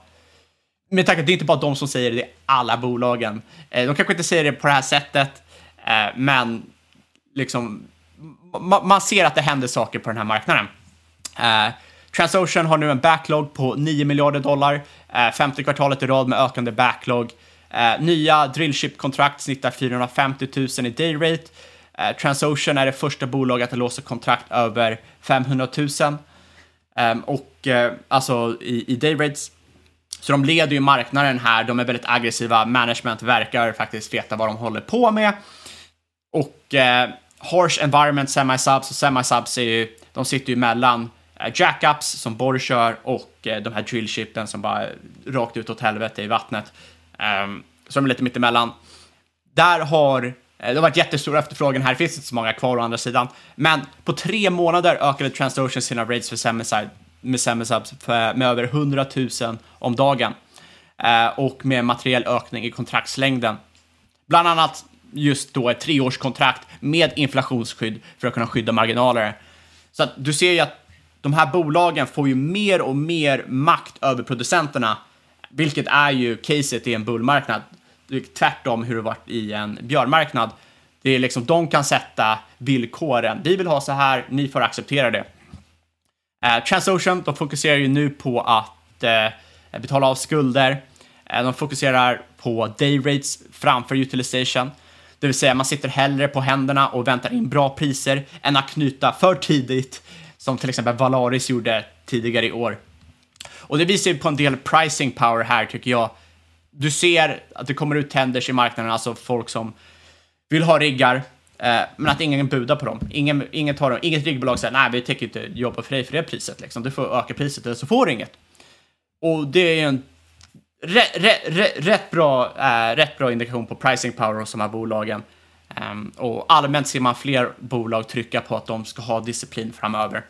med tanke på att det är inte bara de som säger det, det är alla bolagen. Eh, de kanske inte säger det på det här sättet, eh, men liksom, ma man ser att det händer saker på den här marknaden. Eh, Transocean har nu en backlog på 9 miljarder dollar, eh, femte kvartalet i rad med ökande backlog. Eh, nya drillship-kontrakt snittar 450 000 i dayrate. Eh, Transocean är det första bolaget att låsa kontrakt över 500 000. Ehm, och eh, alltså i, i dayrates. Så de leder ju marknaden här, de är väldigt aggressiva, management verkar faktiskt veta vad de håller på med. Och eh, harsh environment semi-subs och semi-subs är ju, de sitter ju mellan eh, jackups som Borg kör och eh, de här drillshipen som bara rakt ut åt helvete i vattnet. Um, så de är lite mittemellan. Där har eh, det har varit jättestor efterfrågan här, det finns inte så många kvar å andra sidan. Men på tre månader ökade Transocean sina rates för Semiside med Semisubs med över 100 000 om dagen. Eh, och med materiell ökning i kontraktslängden. Bland annat just då ett treårskontrakt med inflationsskydd för att kunna skydda marginaler. Så att du ser ju att de här bolagen får ju mer och mer makt över producenterna, vilket är ju caset i en bullmarknad tvärtom hur det varit i en björnmarknad. Det är liksom, de kan sätta villkoren. Vi vill ha så här, ni får acceptera det. Eh, Transocean, de fokuserar ju nu på att eh, betala av skulder. Eh, de fokuserar på day rates framför utilization. Det vill säga man sitter hellre på händerna och väntar in bra priser än att knyta för tidigt, som till exempel Valaris gjorde tidigare i år. Och det visar ju på en del pricing power här tycker jag du ser att det kommer ut tenders i marknaden, alltså folk som vill ha riggar, eh, men att ingen budar på dem. Ingen, ingen tar dem. Inget riggbolag säger nej, vi tänker inte jobba för dig för det priset. Liksom. Du får öka priset eller så får du inget. Och det är en rätt, rätt, rätt, bra, eh, rätt bra indikation på pricing power hos de här bolagen. Um, och allmänt ser man fler bolag trycka på att de ska ha disciplin framöver.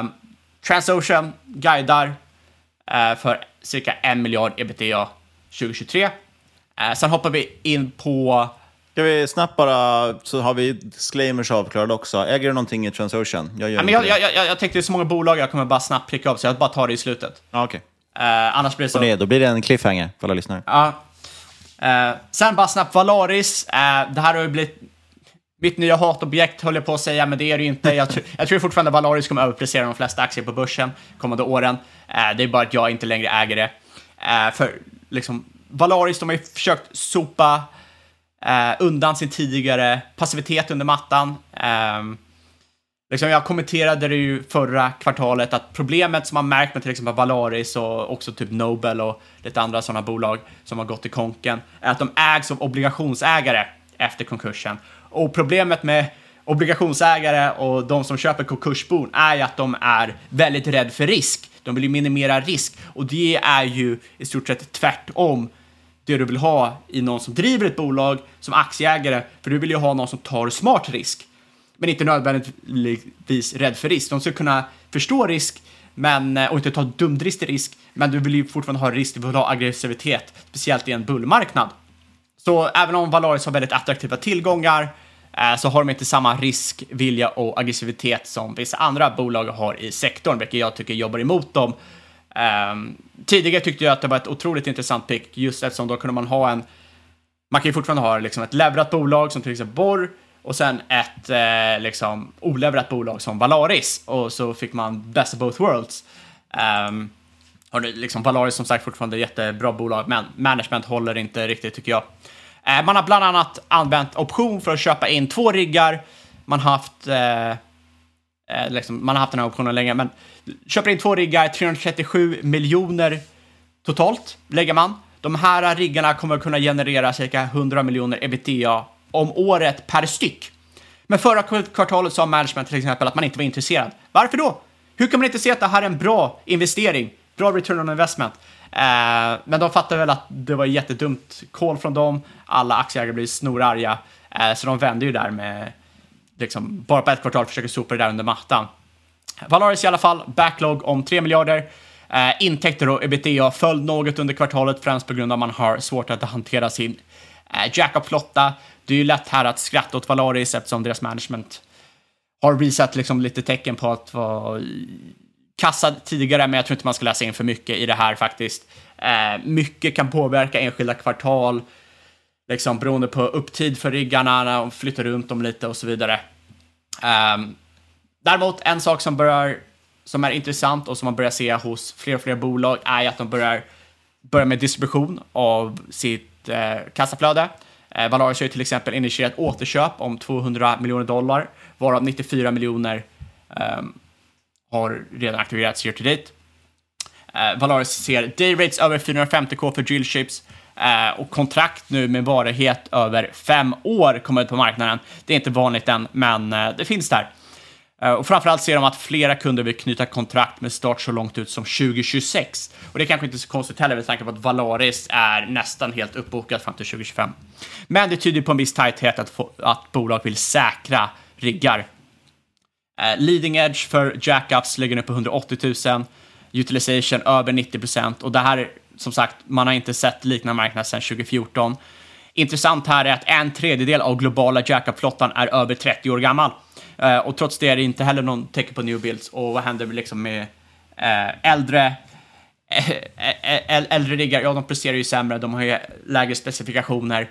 Um, Transocean guidar uh, för cirka en miljard ebitda 2023. Eh, sen hoppar vi in på... Ska vi snabbt bara, så har vi disclaimers avklarade också. Äger du någonting i Transocean? Jag, gör ja, jag, jag, jag, jag tänkte det är så många bolag jag kommer bara snabbt pricka upp, så jag bara tar det i slutet. Ah, okay. Eh, annars blir det så... Det, då blir det en cliffhanger för alla lyssnare. Ja. Eh, sen bara snabbt Valaris. Eh, det här har ju blivit mitt nya hatobjekt höll jag på att säga, men det är det ju inte. Jag, jag tror fortfarande Valaris kommer överprestera de flesta aktier på börsen kommande åren. Eh, det är bara att jag inte längre äger det. För liksom, Valaris, de har ju försökt sopa undan sin tidigare passivitet under mattan. Eh, liksom jag kommenterade det ju förra kvartalet att problemet som man märkt med till exempel Valaris och också typ Nobel och lite andra sådana bolag som har gått i konken är att de ägs av obligationsägare efter konkursen. Och problemet med obligationsägare och de som köper konkursbon är ju att de är väldigt rädda för risk. De vill ju minimera risk och det är ju i stort sett tvärtom det du vill ha i någon som driver ett bolag som aktieägare, för du vill ju ha någon som tar smart risk, men inte nödvändigtvis rädd för risk. De ska kunna förstå risk men, eh, och inte ta dumdristig risk, men du vill ju fortfarande ha risk, du vill ha aggressivitet, speciellt i en bullmarknad. Så även om Valaris har väldigt attraktiva tillgångar eh, så har de inte samma risk, vilja och aggressivitet som vissa andra bolag har i sektorn, vilket jag tycker jobbar emot dem. Um, tidigare tyckte jag att det var ett otroligt intressant pick, just eftersom då kunde man ha en... Man kan ju fortfarande ha liksom ett leverat bolag som till exempel Borr och sen ett eh, liksom oleverat bolag som Valaris och så fick man best of both worlds. Um, och det, liksom Valaris som sagt fortfarande jättebra bolag, men management håller inte riktigt tycker jag. Eh, man har bland annat använt option för att köpa in två riggar. Man har haft, eh, eh liksom, man har haft den här optionen länge, men köper in två riggar, 337 miljoner totalt lägger man. De här riggarna kommer kunna generera cirka 100 miljoner ebitda om året per styck. Men förra kvartalet sa management till exempel att man inte var intresserad. Varför då? Hur kan man inte se att det här är en bra investering? Bra return on investment. Eh, men de fattar väl att det var jättedumt call från dem. Alla aktieägare blir snorarga. Eh, så de vände ju där med, liksom, bara på ett kvartal försöker sopa det där under mattan. Valaris i alla fall, backlog om 3 miljarder. Eh, intäkter och ebitda föll något under kvartalet, främst på grund av att man har svårt att hantera sin Eh, Jacob-flotta. Det är ju lätt här att skratta åt Valaris eftersom deras management har visat liksom lite tecken på att vara kassad tidigare, men jag tror inte man ska läsa in för mycket i det här faktiskt. Eh, mycket kan påverka enskilda kvartal, liksom beroende på upptid för riggarna, när de flyttar runt dem lite och så vidare. Ehm, däremot, en sak som, börjar, som är intressant och som man börjar se hos fler och fler bolag är att de börjar, börja med distribution av sitt eh, kassaflöde. Eh, Valaris har ju till exempel initierat återköp om 200 miljoner dollar, varav 94 miljoner eh, har redan aktiverats year to date. Eh, Valaris ser day rates över 450k för drillships eh, och kontrakt nu med varighet över fem år kommer ut på marknaden. Det är inte vanligt än, men eh, det finns där. Eh, och framförallt ser de att flera kunder vill knyta kontrakt med start så långt ut som 2026. Och det är kanske inte så konstigt heller med tanke på att Valaris är nästan helt uppbokat fram till 2025. Men det tyder på en viss tajthet att, få, att bolag vill säkra riggar Uh, leading edge för jackups ligger nu på 180 000, utilization över 90 procent och det här, som sagt, man har inte sett liknande marknad sedan 2014. Intressant här är att en tredjedel av globala jackup-flottan är över 30 år gammal. Eh, och trots det är det inte heller någon tecken på new builds. Och vad händer liksom med eh, äldre eh, äldre riggar? Ja, de presterar ju sämre, de har ju lägre specifikationer.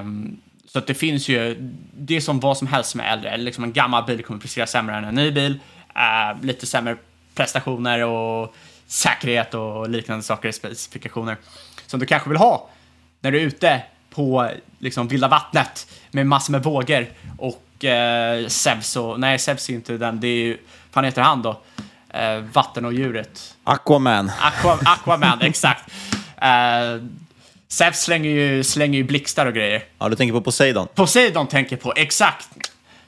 Um, så att det finns ju, det är som vad som helst med äldre. Liksom en gammal bil kommer prestera sämre än en ny bil. Uh, lite sämre prestationer och säkerhet och liknande saker i specifikationer. Som du kanske vill ha när du är ute på liksom vilda vattnet med massor med vågor och eh, Zeus och, nej Zeus är inte den, det är ju, vad heter han då? Eh, vatten och djuret. Aquaman. Aqua, Aquaman, exakt. Eh, Zeus slänger ju, slänger ju blixtar och grejer. Ja, du tänker på Poseidon? Poseidon tänker på, exakt.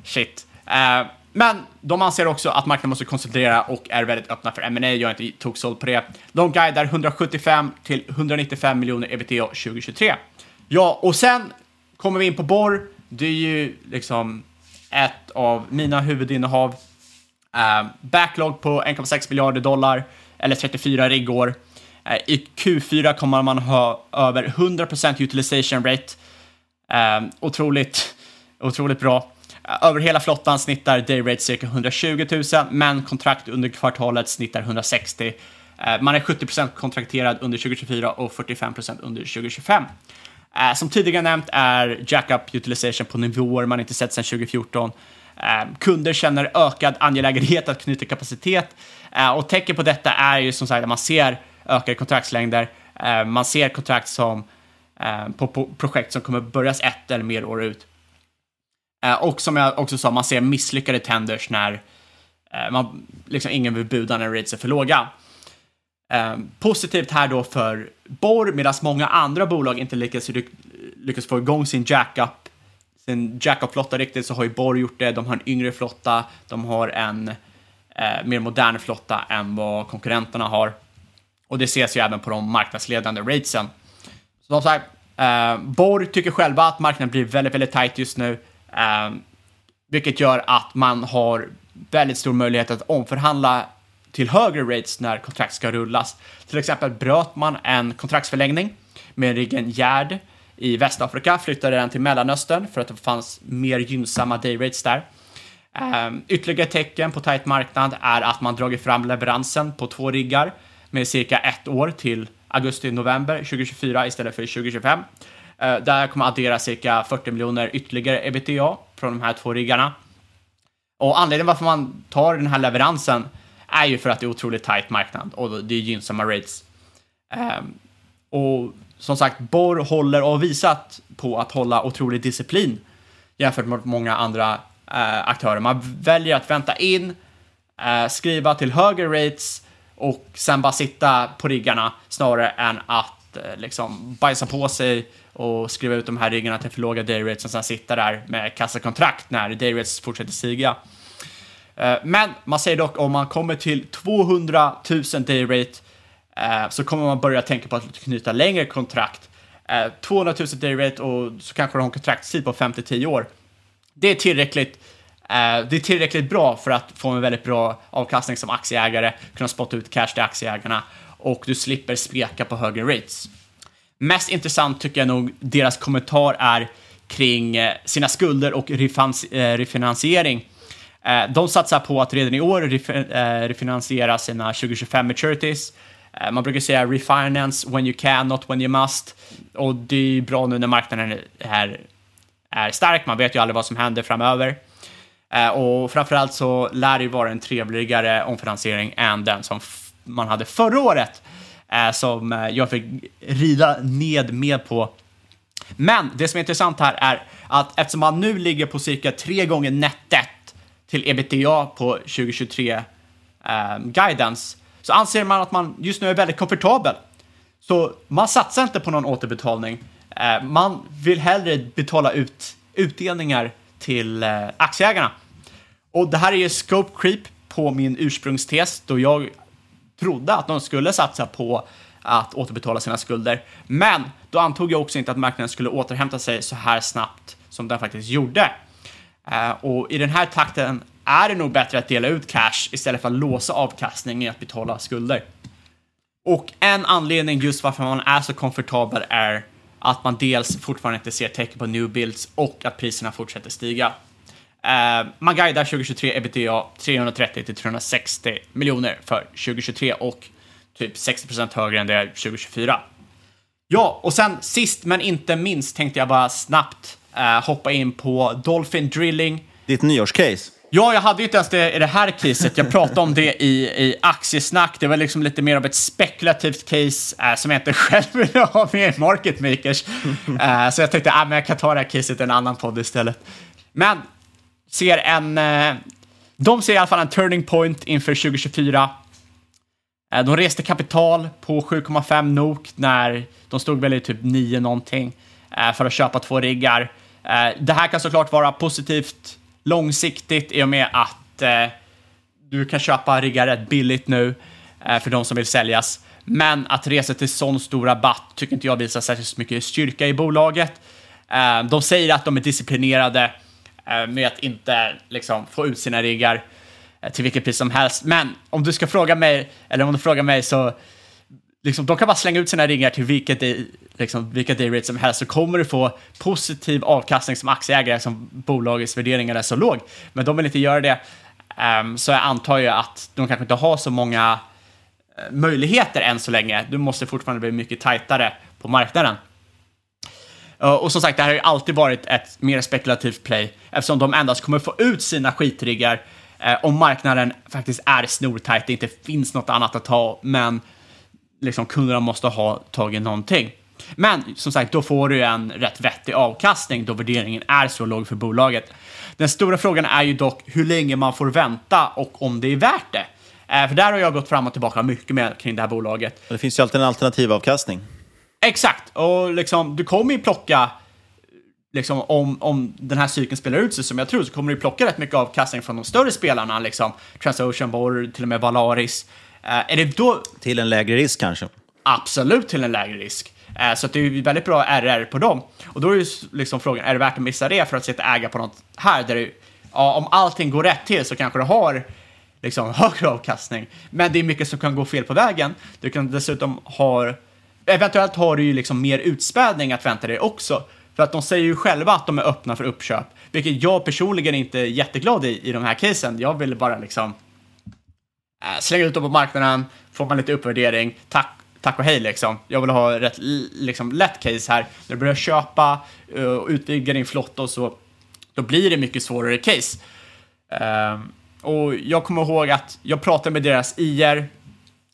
Shit. Uh, men de anser också att marknaden måste konsolidera och är väldigt öppna för M&A. Jag är inte tog såld på det. De guidar 175 till 195 miljoner ebitda 2023. Ja, och sen kommer vi in på borr. Det är ju liksom ett av mina huvudinnehav. Eh, backlog på 1,6 miljarder dollar, eller 34 riggår. Eh, I Q4 kommer man ha över 100% utilization rate. Eh, otroligt, otroligt bra. Eh, över hela flottan snittar dayrate cirka 120 000, men kontrakt under kvartalet snittar 160. Eh, man är 70% kontrakterad under 2024 och 45% under 2025. Uh, som tidigare nämnt är jackup utilization på nivåer man inte sett sedan 2014. Uh, eh, kunder känner ökad angelägenhet att knyta kapacitet eh, och tecken på detta är ju som sagt att man ser ökade kontraktslängder. Eh, man ser kontrakt som eh, på, på projekt som kommer börjas ett eller mer år ut. Eh, och som jag också sa, man ser misslyckade tenders när man, liksom ingen vill buda när rates är för låga. Ehm, positivt här då för Borr, medan många andra bolag inte lyckas, lyckas få igång sin jackup sin jackup-flotta riktigt så har ju Borr gjort det. De har en yngre flotta, de har en eh, mer modern flotta än vad konkurrenterna har. Och det ses ju även på de marknadsledande ratesen. Som sagt, eh, Borg tycker själva att marknaden blir väldigt, väldigt tight just nu. Eh, vilket gör att man har väldigt stor möjlighet att omförhandla till högre rates när kontrakt ska rullas. Till exempel bröt man en kontraktsförlängning med riggen Gerd i Västafrika, flyttade den till Mellanöstern för att det fanns mer gynnsamma dayrates där. Um, ytterligare tecken på tight marknad är att man dragit fram leveransen på två riggar med cirka ett år till augusti-november 2024 istället för 2025. Uh, ehm, där kommer addera cirka 40 miljoner ytterligare ebitda från de här två riggarna. Och anledningen varför man tar den här leveransen är ju för att det är otroligt tight marknad och det är gynnsamma rates. Ehm, och som sagt, Borr håller och har visat på att hålla otrolig disciplin jämfört med många andra eh, aktörer. Man väljer att vänta in, eh, skriva till högre rates och sen bara sitta på riggarna snarare än att eh, liksom bajsa på sig och skriva ut de här riggarna till för låga dayrates och sen sitta där med kassakontrakt när dayrates fortsätter stiga. Eh, men man säger dock om man kommer till 200 000 dayrate så kommer man börja tänka på att knyta längre kontrakt. 200 000 dayrate och så kanske du har en kontraktstid på 5-10 år. Det är tillräckligt eh, det är tillräckligt bra för att få en väldigt bra avkastning som aktieägare, kunna spotta ut cash till aktieägarna och du slipper speka på högre rates. Mest intressant tycker jag nog deras kommentar är kring eh, sina skulder och refinansiering. Eh, De satsar på att redan i år ref- eh, refinansiera sina 2025 maturities. Eh, Man brukar säga refinance when you can, not when you must. Och det är bra nu när marknaden är, är stark. Man vet ju aldrig vad som händer framöver. Eh, Och framförallt så lär det ju vara en trevligare omfinansiering än den som man hade förra året. Eh, som eh, jag fick rida ned med på men det som är intressant här är att eftersom man nu ligger på cirka tre gånger nettet till ebitda på 2023 eh, guidance så anser man att man just nu är väldigt komfortabel. Så man satsar inte på någon återbetalning. Eh, man vill hellre betala ut utdelningar till eh, aktieägarna. Och det här är ju scope creep på min ursprungstes då jag trodde att de skulle satsa på att återbetala sina skulder. Men då antog jag också inte att marknaden skulle återhämta sig så här snabbt som den faktiskt gjorde. Eh, och i den här takten är det nog bättre att dela ut cash istället för att låsa avkastning i att betala skulder. Och en anledning just varför man är så komfortabel är att man dels fortfarande inte ser tecken på new builds och att priserna fortsätter stiga. Uh, man guidar 2023 ebitda 330 till 360 miljoner för 2023 och typ 60 procent högre än det är 2024. Ja, och sen sist men inte minst tänkte jag bara snabbt eh, hoppa in på Dolphin Drilling. Ditt nyårscase. Ja, jag hade ju inte ens det i det här caset. Jag pratade om det i, i aktiesnack. Det var liksom lite mer av ett spekulativt case eh, som jag inte själv ville ha med i Market Makers. Eh, så jag tänkte att ah, jag kan ta det här caset i en annan podd istället. Men ser en... Eh, de ser i alla fall en turning point inför 2024. Eh, De reste kapital på 7,5 NOK när de stod väl i typ 9 någonting eh, för att köpa två riggar. Eh, det här kan såklart vara positivt långsiktigt i och med att eh, du kan köpa riggar rätt billigt nu eh, för de som vill säljas. Men att resa till sån stor rabatt tycker inte jag visar särskilt mycket styrka i bolaget. De säger att de är disciplinerade med att inte liksom, få ut sina riggar till vilket pris som helst. Men om du ska fråga mig, eller om du frågar mig så liksom, de kan bara slänga ut sina ringar till vilket, day- liksom, vilka dayrate som helst så kommer du få positiv avkastning som aktieägare som bolagets värderingar är så låg. Men de vill inte göra det. um, så jag antar ju att de kanske inte har så många eh, möjligheter än så länge. Du måste fortfarande bli mycket tajtare på marknaden. Uh, Och som sagt, det här har ju alltid varit ett mer spekulativt play eftersom de endast kommer få ut sina skitriggar eh, om marknaden faktiskt är snortajt, det inte finns något annat att ta, men liksom kunderna måste ha tagit någonting. Men som sagt, då får du en rätt vettig avkastning då värderingen är så låg för bolaget. Den stora frågan är ju dock hur länge man får vänta och om det är värt det. Eh, För där har jag gått fram och tillbaka mycket med kring det här bolaget. Det finns ju alltid en alternativ avkastning. Exakt, och liksom, du kommer ju plocka, liksom, om, om den här cykeln spelar ut sig som jag tror, så kommer du plocka rätt mycket avkastning från de större spelarna, liksom Transocean, Borr, till och med Valaris. Eh, är det då... Till en lägre risk kanske. Absolut till en lägre risk. Eh, så det är väldigt bra RR på dem. Och då är ju liksom frågan, är det värt att missa det för att sitta äga på något här där du, ja, om allting går rätt till så kanske du har liksom högre avkastning. Men det är mycket som kan gå fel på vägen. Du kan dessutom ha, eventuellt har du ju liksom mer utspädning att vänta dig också. För att de säger ju själva att de är öppna för uppköp, vilket jag personligen inte är jätteglad i i de här casen. Jag vill bara liksom Eh, slänger slänga ut dem på marknaden, får man lite uppvärdering, tack, tack och hej liksom. Jag vill ha rätt liksom, lätt case här. När du börjar köpa eh, och utvidga din flotta och så, då blir det mycket svårare case. Ehm, och jag kommer ihåg att jag pratade med deras IR,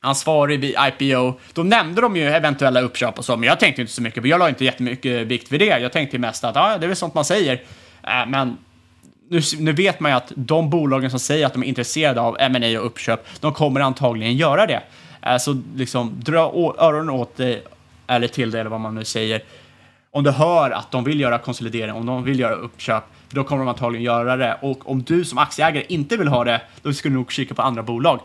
ansvarig vid IPO. Då nämnde de ju eventuella uppköp och så, men jag tänkte inte så mycket, för jag la inte jättemycket vikt vid det. Jag tänkte mest att ah, det är väl sånt man säger. Eh, men nu, nu vet man ju att de bolagen som säger att de är intresserade av M&A och uppköp, de kommer antagligen göra det. Eh, så liksom dra öronen åt dig eller till dig eller vad man nu säger, om du hör att de vill göra konsolidering, om de vill göra uppköp, då kommer de antagligen göra det. Och om du som aktieägare inte vill ha det, då ska du nog kika på andra bolag.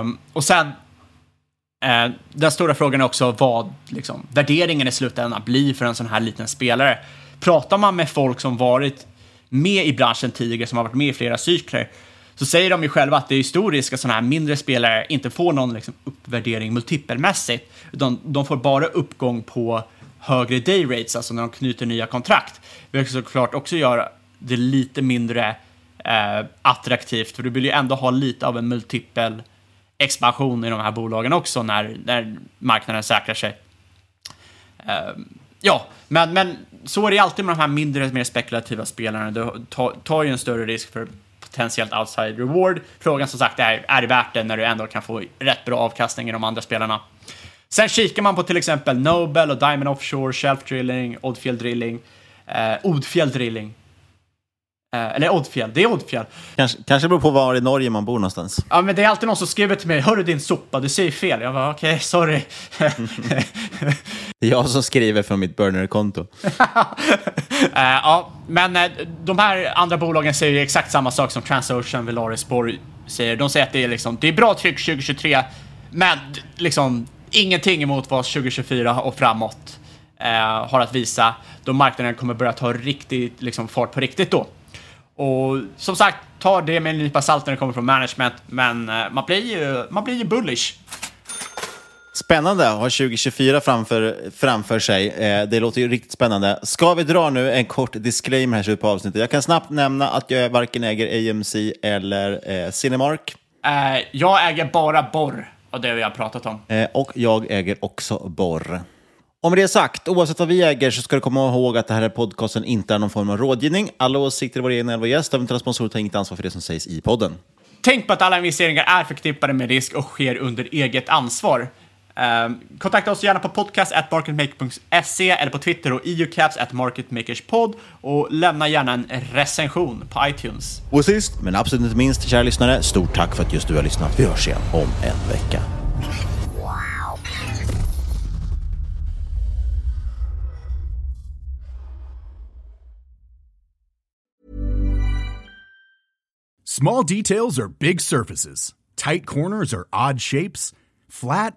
Um, och sen, uh, den stora frågan är också vad liksom, värderingen i slutändan blir för en sån här liten spelare. Pratar man med folk som varit med i branschen tidigare, som har varit med i flera cykler, så säger de ju själva att det är stor risk att sådana här mindre spelare inte får någon liksom, uppvärdering multipelmässigt, utan de får bara uppgång på högre day rates, alltså när de knyter nya kontrakt. Vilket såklart också gör det lite mindre eh, attraktivt, för du vill ju ändå ha lite av en multipel expansion i de här bolagen också när, när marknaden säkrar sig. Eh, ja, men, men så är det alltid med de här mindre, mer spekulativa spelarna. Du tar, ju en större risk för potentiellt outside reward. Frågan som sagt är, är det värt det när du ändå kan få rätt bra avkastning i de andra spelarna? Sen kikar man på till exempel Nobel och Diamond Offshore, Shelf Drilling, Oddfjell Drilling, eh, Odfjell Drilling. Eh, eller Oddfjell, det är Oddfjell. Kanske, kanske beror på var i Norge man bor någonstans. Ja, men det är alltid någon som skriver till mig, hörru din sopa, du säger fel. Jag bara, okej, okay, sorry. det är jag som skriver från mitt burner-konto. uh, ja, men eh, de här andra bolagen säger exakt samma sak som Transocean, Velaris, Borg säger. De säger att det är, liksom, det är bra tryck 2023, men liksom ingenting emot vad 2024 och framåt uh, har att visa, då marknaden kommer börja ta riktigt liksom, fart på riktigt då. Och som sagt, ta det med en nypa salt när det kommer från management, men man blir ju, man blir ju bullish. Spännande att ha 2024 framför, framför sig. Eh, det låter ju riktigt spännande. Ska vi dra nu en kort disclaimer här på avsnittet? Jag kan snabbt nämna att jag varken äger AMC eller eh, Cinemark. Eh, jag äger bara Borr, och det vi har pratat om. Eh, och jag äger också Borr. Med det sagt, oavsett vad vi äger så ska du komma ihåg att det här är podcasten inte är någon form av rådgivning. Alla åsikter är våra egna eller vår gäst, eventuella sponsorer tar inget ansvar för det som sägs i podden. Tänk på att alla investeringar är förknippade med risk och sker under eget ansvar. Uh, kontakta oss gärna på podcast.marketmaker.se eller på Twitter och eucaps at marketmakerspod och lämna gärna en recension på iTunes. Och sist, men absolut inte minst, kära lyssnare, stort tack för att just du har lyssnat. Vi hörs igen om en vecka. Small details are big surfaces. Tight corners are odd shapes. Flat,